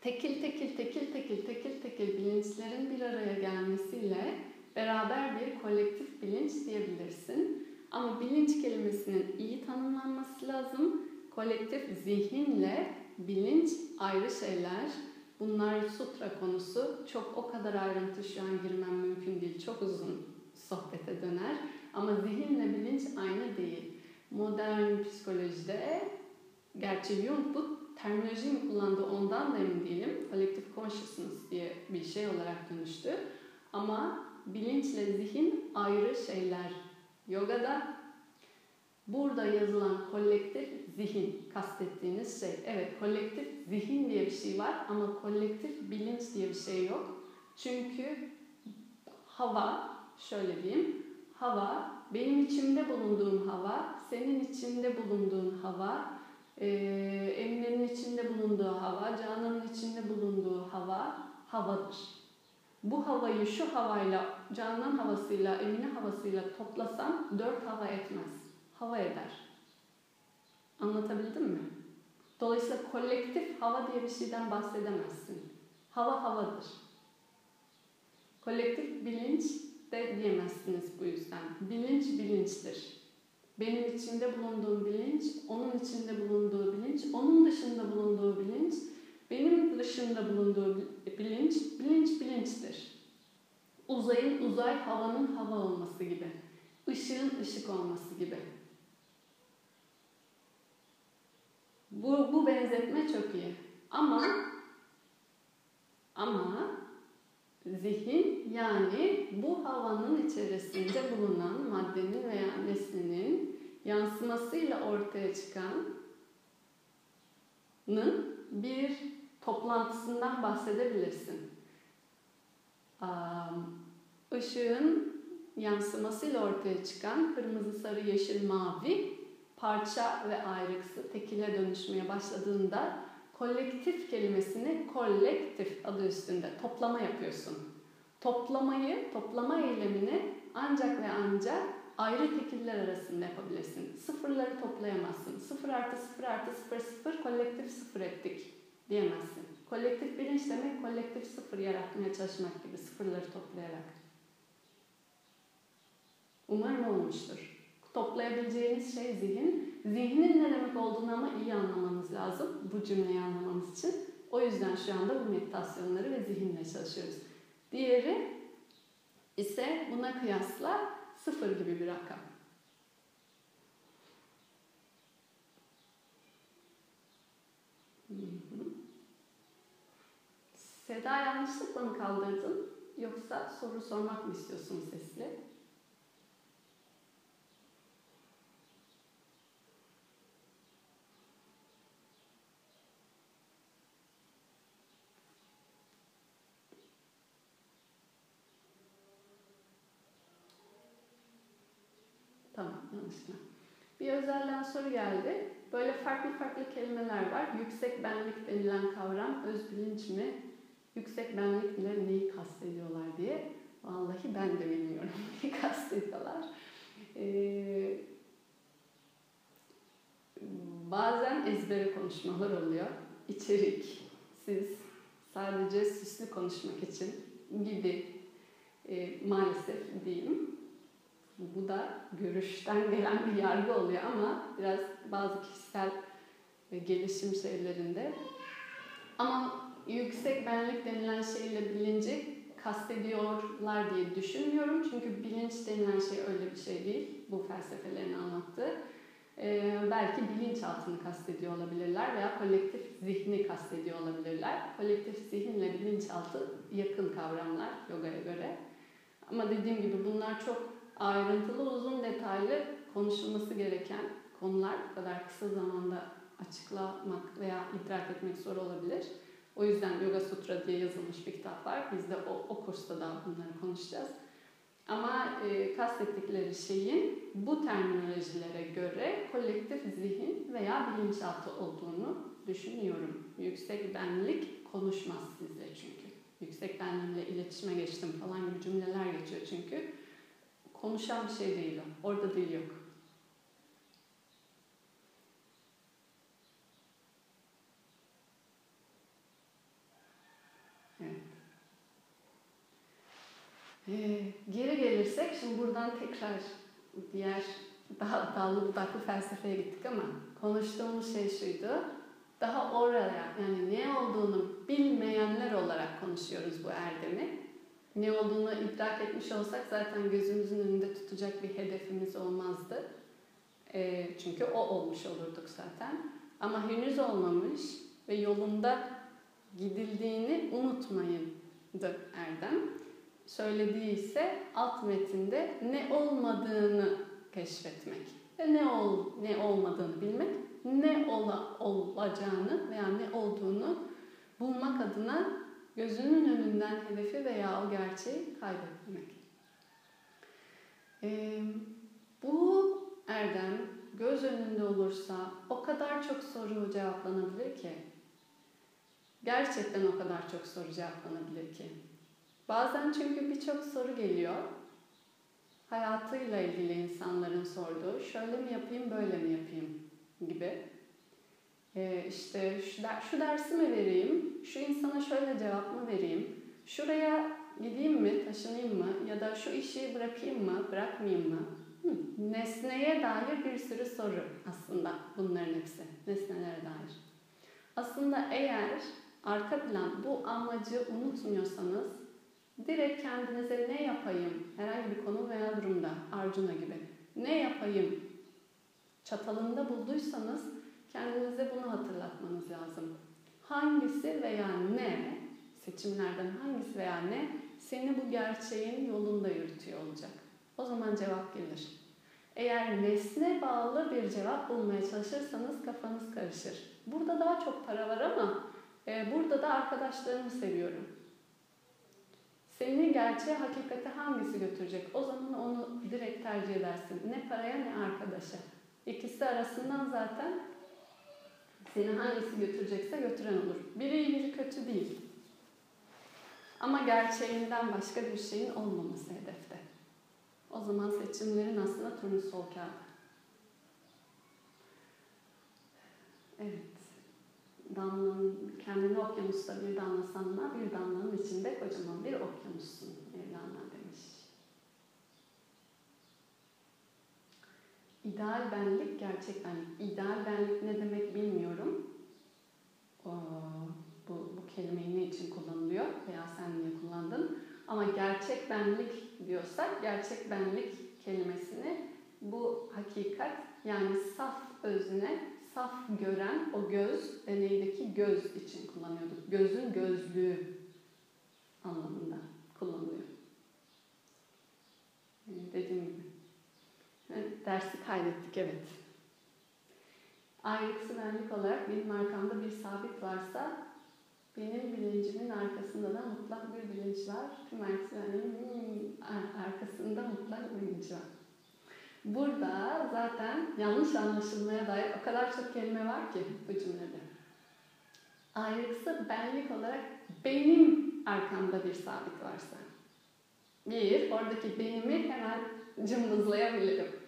Tekil tekil tekil tekil tekil tekil bilinçlerin bir araya gelmesiyle beraber bir kolektif bilinç diyebilirsin. Ama bilinç kelimesinin iyi tanımlanması lazım. Kolektif zihinle bilinç ayrı şeyler. Bunlar sutra konusu. Çok o kadar ayrıntı şu an girmem mümkün değil. Çok uzun sohbete döner. Ama zihinle bilinç aynı değil. Modern psikolojide, gerçi Jung bu terminolojiyi mi kullandığı ondan da emin değilim. Collective consciousness diye bir şey olarak dönüştü. Ama bilinçle zihin ayrı şeyler. Yogada burada yazılan kolektif zihin kastettiğiniz şey. Evet kolektif zihin diye bir şey var ama kolektif bilinç diye bir şey yok. Çünkü hava şöyle diyeyim hava, benim içimde bulunduğum hava, senin içinde bulunduğun hava, e, Emine'nin içinde bulunduğu hava, Canan'ın içinde bulunduğu hava havadır. Bu havayı şu havayla, Canan havasıyla, Emine havasıyla toplasam dört hava etmez. Hava eder. Anlatabildim mi? Dolayısıyla kolektif hava diye bir şeyden bahsedemezsin. Hava havadır. Kolektif bilinç de diyemezsiniz bu. Benim içinde bulunduğum bilinç, onun içinde bulunduğu bilinç, onun dışında bulunduğu bilinç, benim dışında bulunduğu bilinç, bilinç bilinçtir. Uzayın uzay, havanın hava olması gibi. Işığın ışık olması gibi. Bu, bu benzetme çok iyi. Ama ama zihin yani bu havanın içerisinde bulunan maddenin veya nesnenin yansımasıyla ortaya çıkanın bir toplantısından bahsedebilirsin. Işığın yansımasıyla ortaya çıkan kırmızı, sarı, yeşil, mavi parça ve ayrıksı tekile dönüşmeye başladığında kolektif kelimesini kolektif adı üstünde toplama yapıyorsun. Toplamayı, toplama eylemini ancak ve ancak ayrı tekiller arasında yapabilirsin. Sıfırları toplayamazsın. Sıfır artı sıfır artı sıfır sıfır kolektif sıfır ettik diyemezsin. Kolektif bilinç demek kolektif sıfır yaratmaya çalışmak gibi sıfırları toplayarak. Umarım olmuştur. Toplayabileceğiniz şey zihin. Zihnin ne demek olduğunu ama iyi anlamanız lazım bu cümleyi anlamamız için. O yüzden şu anda bu meditasyonları ve zihinle çalışıyoruz. Diğeri ise buna kıyasla sıfır gibi bir rakam. Seda yanlışlıkla mı kaldırdın? Yoksa soru sormak mı istiyorsun sesli? Yanlışlıkla. Bir özelden soru geldi. Böyle farklı farklı kelimeler var. Yüksek benlik denilen kavram öz bilinç mi? Yüksek benlikle neyi kastediyorlar diye. Vallahi ben de bilmiyorum neyi kastediyorlar. Ee, bazen ezbere konuşmalar oluyor. İçerik, siz sadece süslü konuşmak için gibi e, maalesef diyeyim. Bu da görüşten gelen bir yargı oluyor ama biraz bazı kişisel gelişim şeylerinde. Ama yüksek benlik denilen şeyle bilinci kastediyorlar diye düşünmüyorum. Çünkü bilinç denilen şey öyle bir şey değil. Bu felsefelerin anlattığı. Ee, belki bilinçaltını kastediyor olabilirler veya kolektif zihni kastediyor olabilirler. Kolektif zihinle bilinçaltı yakın kavramlar yogaya göre. Ama dediğim gibi bunlar çok ayrıntılı, uzun, detaylı konuşulması gereken konular bu kadar kısa zamanda açıklamak veya idrak etmek zor olabilir. O yüzden Yoga Sutra diye yazılmış bir kitap var. Biz de o, o kursta da bunları konuşacağız. Ama e, kastettikleri şeyin bu terminolojilere göre kolektif zihin veya bilinçaltı olduğunu düşünüyorum. Yüksek benlik konuşmaz sizle çünkü. Yüksek benliğimle iletişime geçtim falan gibi cümleler geçiyor çünkü. Konuşan bir şey değil o. Orada dil yok. Evet. Ee, geri gelirsek, şimdi buradan tekrar diğer daha dallı budaklı felsefeye gittik ama konuştuğumuz şey şuydu. Daha oraya yani ne olduğunu bilmeyenler olarak konuşuyoruz bu erdemi ne olduğunu idrak etmiş olsak zaten gözümüzün önünde tutacak bir hedefimiz olmazdı. E, çünkü o olmuş olurduk zaten. Ama henüz olmamış ve yolunda gidildiğini unutmayındı Erdem. Söylediği ise alt metinde ne olmadığını keşfetmek ve ne ol ne olmadığını bilmek, ne ola, olacağını veya ne olduğunu bulmak adına gözünün önünden hedefi veya o gerçeği kaybetmek. Ee, bu erdem göz önünde olursa o kadar çok soru cevaplanabilir ki. Gerçekten o kadar çok soru cevaplanabilir ki. Bazen çünkü birçok soru geliyor. Hayatıyla ilgili insanların sorduğu, şöyle mi yapayım, böyle mi yapayım gibi. Ee, işte şu, der, şu dersi mi vereyim, şu insana şöyle cevap mı vereyim, şuraya gideyim mi, taşınayım mı ya da şu işi bırakayım mı, bırakmayayım mı? Hı. Nesneye dair bir sürü soru aslında bunların hepsi, nesnelere dair. Aslında eğer arka plan bu amacı unutmuyorsanız direkt kendinize ne yapayım herhangi bir konu veya durumda Arjuna gibi ne yapayım çatalında bulduysanız kendinize bunu hatırlatmanız lazım. Hangisi veya ne seçimlerden hangisi veya ne seni bu gerçeğin yolunda yürütüyor olacak. O zaman cevap gelir. Eğer nesne bağlı bir cevap bulmaya çalışırsanız kafanız karışır. Burada daha çok para var ama e, burada da arkadaşlarımı seviyorum. Seni gerçeğe, hakikate hangisi götürecek? O zaman onu direkt tercih edersin. Ne paraya ne arkadaşa. İkisi arasından zaten seni hangisi götürecekse götüren olur. Biri iyi biri kötü değil. Ama gerçeğinden başka bir şeyin olmaması hedefte. O zaman seçimlerin aslında turnusol kağıdı. Evet. Damlanın, kendini okyanusta bir damla sanma, bir damlanın içinde kocaman bir okyanussun Mevlana İdeal benlik, gerçek benlik. İdeal benlik ne demek bilmiyorum. Bu, bu kelimeyi ne için kullanılıyor veya sen niye kullandın? Ama gerçek benlik diyorsak, gerçek benlik kelimesini bu hakikat yani saf özne, saf gören o göz, deneydeki göz için kullanıyorduk. Gözün gözlüğü anlamında kullanılıyor. Dediğim gibi. Dersi kaydettik evet. Ayrıksı benlik olarak benim arkamda bir sabit varsa benim bilincimin arkasında da mutlak bir bilinç var. Tüm benliğin arkasında mutlak bilinç var. Burada zaten yanlış anlaşılmaya dair o kadar çok kelime var ki bu cümlede. Ayrıksı benlik olarak benim arkamda bir sabit varsa. Bir, oradaki benimi hemen cımbızlayabilirim.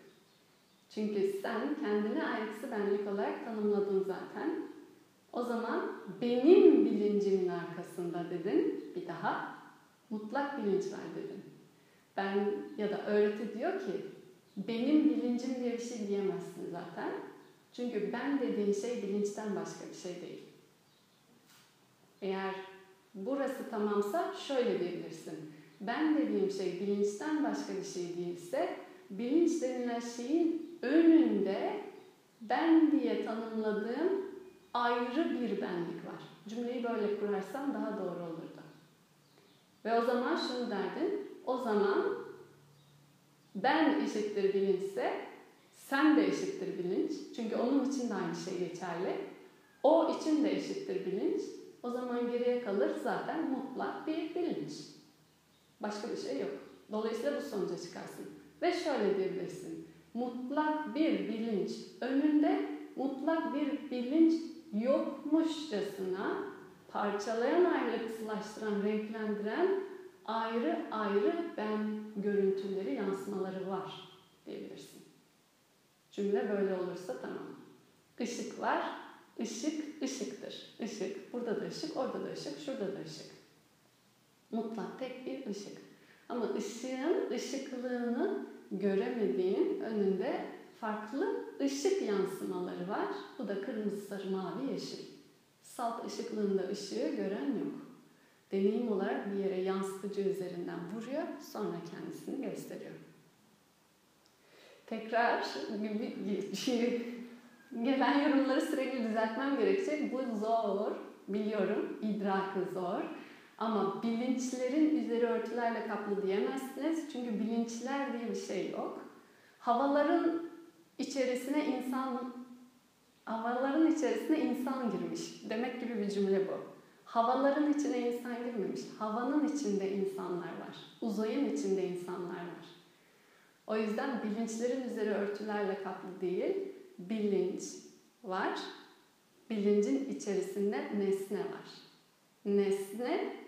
Çünkü sen kendini ayrıksı benlik olarak tanımladın zaten. O zaman benim bilincimin arkasında dedin. Bir daha mutlak bilinç var dedin. Ben ya da öğreti diyor ki benim bilincim diye bir şey diyemezsin zaten. Çünkü ben dediğin şey bilinçten başka bir şey değil. Eğer burası tamamsa şöyle diyebilirsin. Ben dediğim şey bilinçten başka bir şey değilse bilinç denilen şeyin önünde ben diye tanımladığım ayrı bir benlik var. Cümleyi böyle kurarsam daha doğru olurdu. Ve o zaman şunu derdin. O zaman ben eşittir bilinçse sen de eşittir bilinç. Çünkü onun için de aynı şey geçerli. O için de eşittir bilinç. O zaman geriye kalır zaten mutlak bir bilinç. Başka bir şey yok. Dolayısıyla bu sonuca çıkarsın. Ve şöyle diyebilirsin. Mutlak bir bilinç önünde mutlak bir bilinç yokmuşçasına parçalayan ayrıntısılaştıran, renklendiren ayrı ayrı ben görüntüleri, yansımaları var diyebilirsin. Cümle böyle olursa tamam. Işık var, ışık ışıktır. Işık, burada da ışık, orada da ışık, şurada da ışık. Mutlak tek bir ışık. Ama ışığın ışıklığını göremediğin önünde farklı ışık yansımaları var. Bu da kırmızı, sarı, mavi, yeşil. Salt ışıklığında ışığı gören yok. Deneyim olarak bir yere yansıtıcı üzerinden vuruyor, sonra kendisini gösteriyor. Tekrar gelen yorumları sürekli düzeltmem gerekecek. Bu zor, biliyorum, idrakı zor. Ama bilinçlerin üzeri örtülerle kaplı diyemezsiniz. Çünkü bilinçler diye bir şey yok. Havaların içerisine insan havaların içerisine insan girmiş. Demek gibi bir cümle bu. Havaların içine insan girmemiş. Havanın içinde insanlar var. Uzayın içinde insanlar var. O yüzden bilinçlerin üzeri örtülerle kaplı değil, bilinç var. Bilincin içerisinde nesne var. Nesne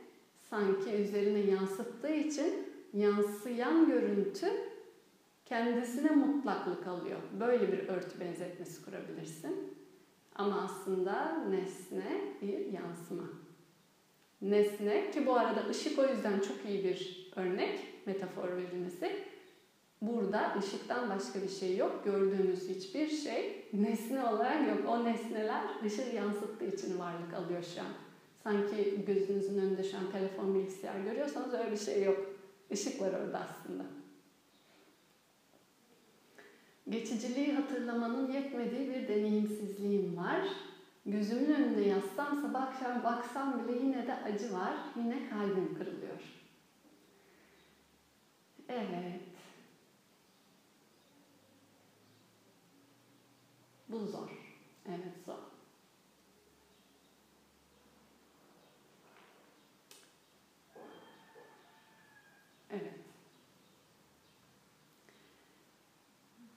sanki üzerine yansıttığı için yansıyan görüntü kendisine mutlaklık alıyor. Böyle bir örtü benzetmesi kurabilirsin. Ama aslında nesne bir yansıma. Nesne ki bu arada ışık o yüzden çok iyi bir örnek metafor verilmesi. Burada ışıktan başka bir şey yok. Gördüğünüz hiçbir şey nesne olarak yok. O nesneler ışık yansıttığı için varlık alıyor şu an. Sanki gözünüzün önünde şu an telefon bilgisayar görüyorsanız öyle bir şey yok. Işık var orada aslında. Geçiciliği hatırlamanın yetmediği bir deneyimsizliğim var. Gözümün önünde yatsam sabah akşam baksam bile yine de acı var. Yine kalbim kırılıyor. Evet. Bu zor. Evet zor. Evet.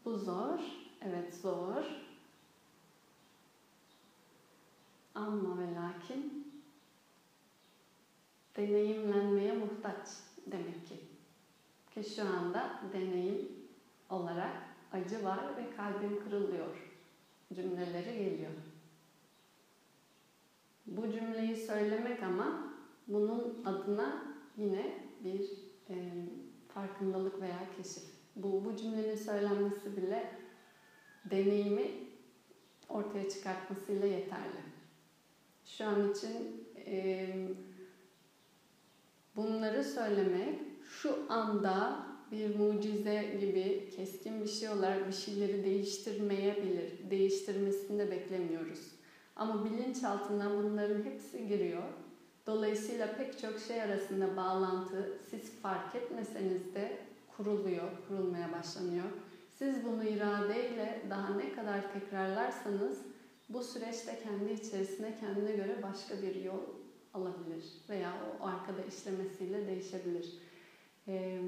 Bu zor. Evet zor. Ama ve lakin deneyimlenmeye muhtaç demek ki. Ki şu anda deneyim olarak acı var ve kalbim kırılıyor cümleleri geliyor. Bu cümleyi söylemek ama bunun adına yine bir e, farkındalık veya keşif. Bu, bu cümlenin söylenmesi bile deneyimi ortaya çıkartmasıyla yeterli. Şu an için e, bunları söylemek şu anda bir mucize gibi keskin bir şey olarak bir şeyleri değiştirmeyebilir. Değiştirmesini de beklemiyoruz. Ama bilinçaltından bunların hepsi giriyor. Dolayısıyla pek çok şey arasında bağlantı siz fark etmeseniz de kuruluyor, kurulmaya başlanıyor. Siz bunu iradeyle daha ne kadar tekrarlarsanız bu süreçte kendi içerisine kendine göre başka bir yol alabilir veya o arkada işlemesiyle değişebilir. Ee,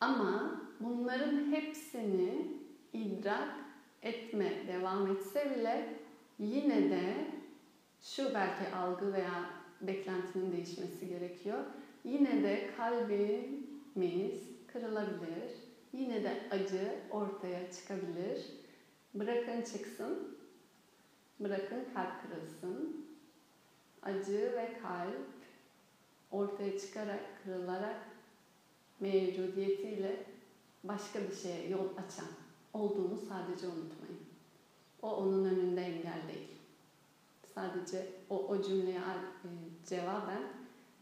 ama bunların hepsini idrak etme devam etse bile yine de şu belki algı veya beklentinin değişmesi gerekiyor. Yine de kalbimiz kırılabilir. Yine de acı ortaya çıkabilir. Bırakın çıksın. Bırakın kalp kırılsın. Acı ve kalp ortaya çıkarak, kırılarak mevcudiyetiyle başka bir şeye yol açan olduğunu sadece unutmayın. O onun önünde engel değil. Sadece o, o cümleye e, cevaben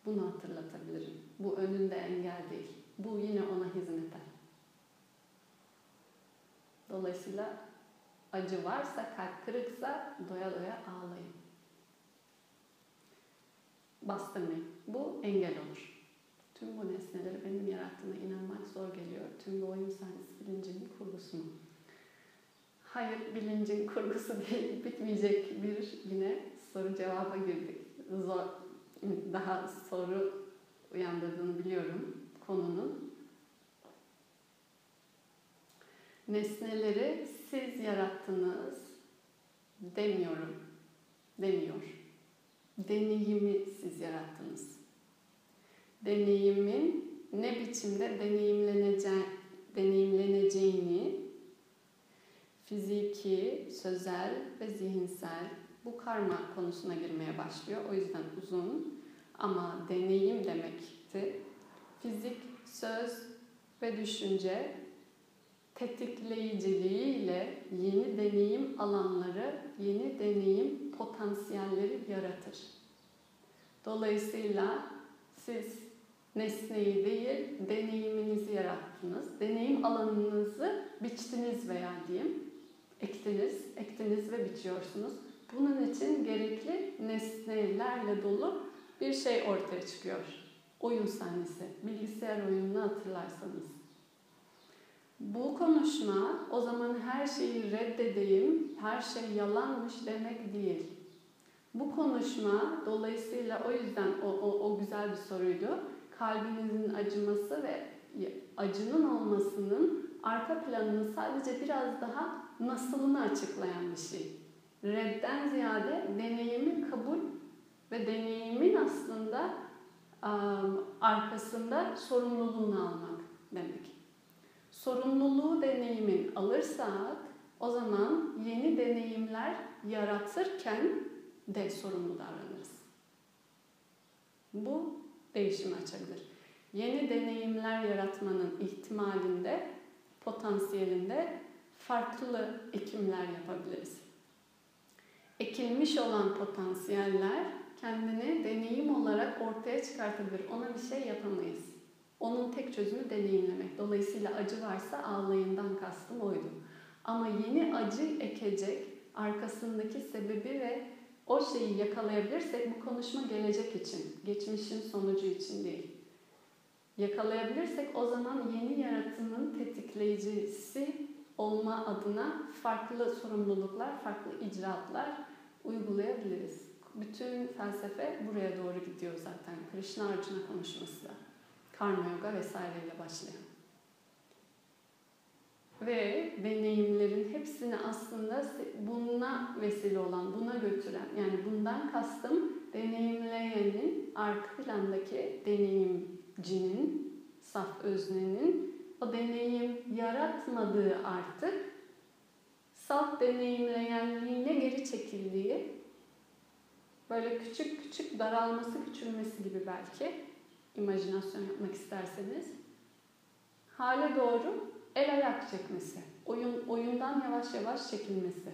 bunu hatırlatabilirim. Bu önünde engel değil. Bu yine ona hizmet eder. Dolayısıyla acı varsa, kalp kırıksa doya doya ağlayın. Bastırmayın. Bu engel olur. Tüm bu nesneleri benim yarattığına inanmak zor geliyor. Tüm bu oyun sahnesi bilincin kurgusu mu? Hayır, bilincin kurgusu değil. Bitmeyecek bir yine soru cevaba girdik. Zor, daha soru uyandırdığını biliyorum konunun. Nesneleri siz yarattınız demiyorum. Demiyor. Deneyimi siz yarattınız. Deneyimin ne biçimde deneyimlenece deneyimleneceğini fiziki, sözel ve zihinsel bu karma konusuna girmeye başlıyor. O yüzden uzun ama deneyim demekti. Fizik, söz ve düşünce tetikleyiciliğiyle yeni deneyim alanları, yeni deneyim potansiyelleri yaratır. Dolayısıyla siz nesneyi değil, deneyiminizi yarattınız. Deneyim alanınızı biçtiniz veya diyeyim. Ektiniz, ektiniz ve biçiyorsunuz. Bunun için gerekli nesnelerle dolu bir şey ortaya çıkıyor. Oyun sahnesi, bilgisayar oyununu hatırlarsanız. Bu konuşma o zaman her şeyi reddedeyim, her şey yalanmış demek değil. Bu konuşma dolayısıyla o yüzden o, o, o güzel bir soruydu. Kalbinizin acıması ve acının olmasının arka planını sadece biraz daha nasılını açıklayan bir şey. Redden ziyade deneyimi kabul ve deneyimin aslında arkasında sorumluluğunu almak demek. Sorumluluğu deneyimin alırsak o zaman yeni deneyimler yaratırken de sorumlu davranırız. Bu değişimi açabilir. Yeni deneyimler yaratmanın ihtimalinde, potansiyelinde farklı ekimler yapabiliriz. Ekilmiş olan potansiyeller kendini deneyim olarak ortaya çıkartabilir. Ona bir şey yapamayız. Onun tek çözümü deneyimlemek. Dolayısıyla acı varsa ağlayından kastım oydu. Ama yeni acı ekecek arkasındaki sebebi ve o şeyi yakalayabilirsek bu konuşma gelecek için, geçmişin sonucu için değil. Yakalayabilirsek o zaman yeni yaratımın tetikleyicisi olma adına farklı sorumluluklar, farklı icraatlar uygulayabiliriz. Bütün felsefe buraya doğru gidiyor zaten. Krishna Arjuna konuşması da. Karma yoga vesaireyle başlayan. Ve deneyimlerin hepsini aslında buna vesile olan, buna götüren, yani bundan kastım deneyimleyenin arka plandaki deneyimcinin, saf öznenin o deneyim yaratmadığı artık salt deneyimleyenliğine geri çekildiği böyle küçük küçük daralması küçülmesi gibi belki imajinasyon yapmak isterseniz hale doğru el ayak çekmesi, oyun, oyundan yavaş yavaş çekilmesi.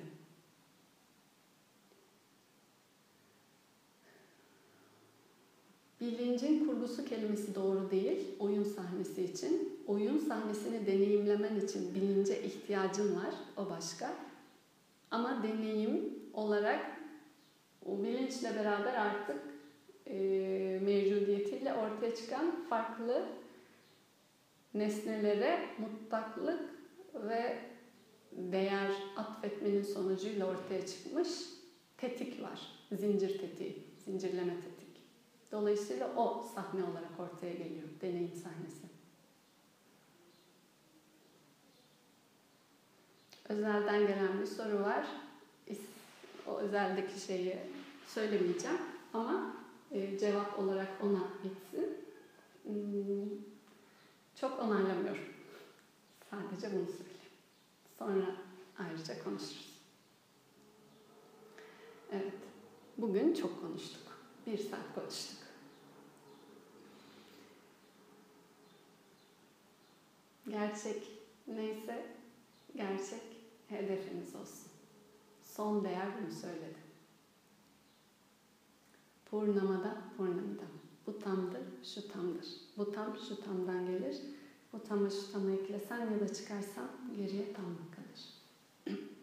Bilincin kurgusu kelimesi doğru değil oyun sahnesi için. Oyun sahnesini deneyimlemen için bilince ihtiyacın var, o başka. Ama deneyim olarak o bilinçle beraber artık e, mevcudiyetiyle ortaya çıkan farklı nesnelere mutlaklık ve değer atfetmenin sonucuyla ortaya çıkmış tetik var. Zincir tetiği, zincirleme tetik. Dolayısıyla o sahne olarak ortaya geliyor, deneyim sahnesi. Özelden gelen bir soru var. O özeldeki şeyi söylemeyeceğim ama e, cevap olarak ona gitsin. Hmm, çok onaylamıyorum. Sadece bunu söyleyeyim. Sonra ayrıca konuşuruz. Evet, bugün çok konuştuk. Bir saat konuştuk. Gerçek neyse gerçek hedefiniz olsun. Son değer bunu söyledi. Purnamada purnamidam. Bu tamdır, şu tamdır. Bu tam şu tamdan gelir. Bu tamı şu tama eklesen ya da çıkarsan geriye tamlık kalır.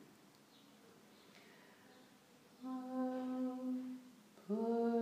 Purnamada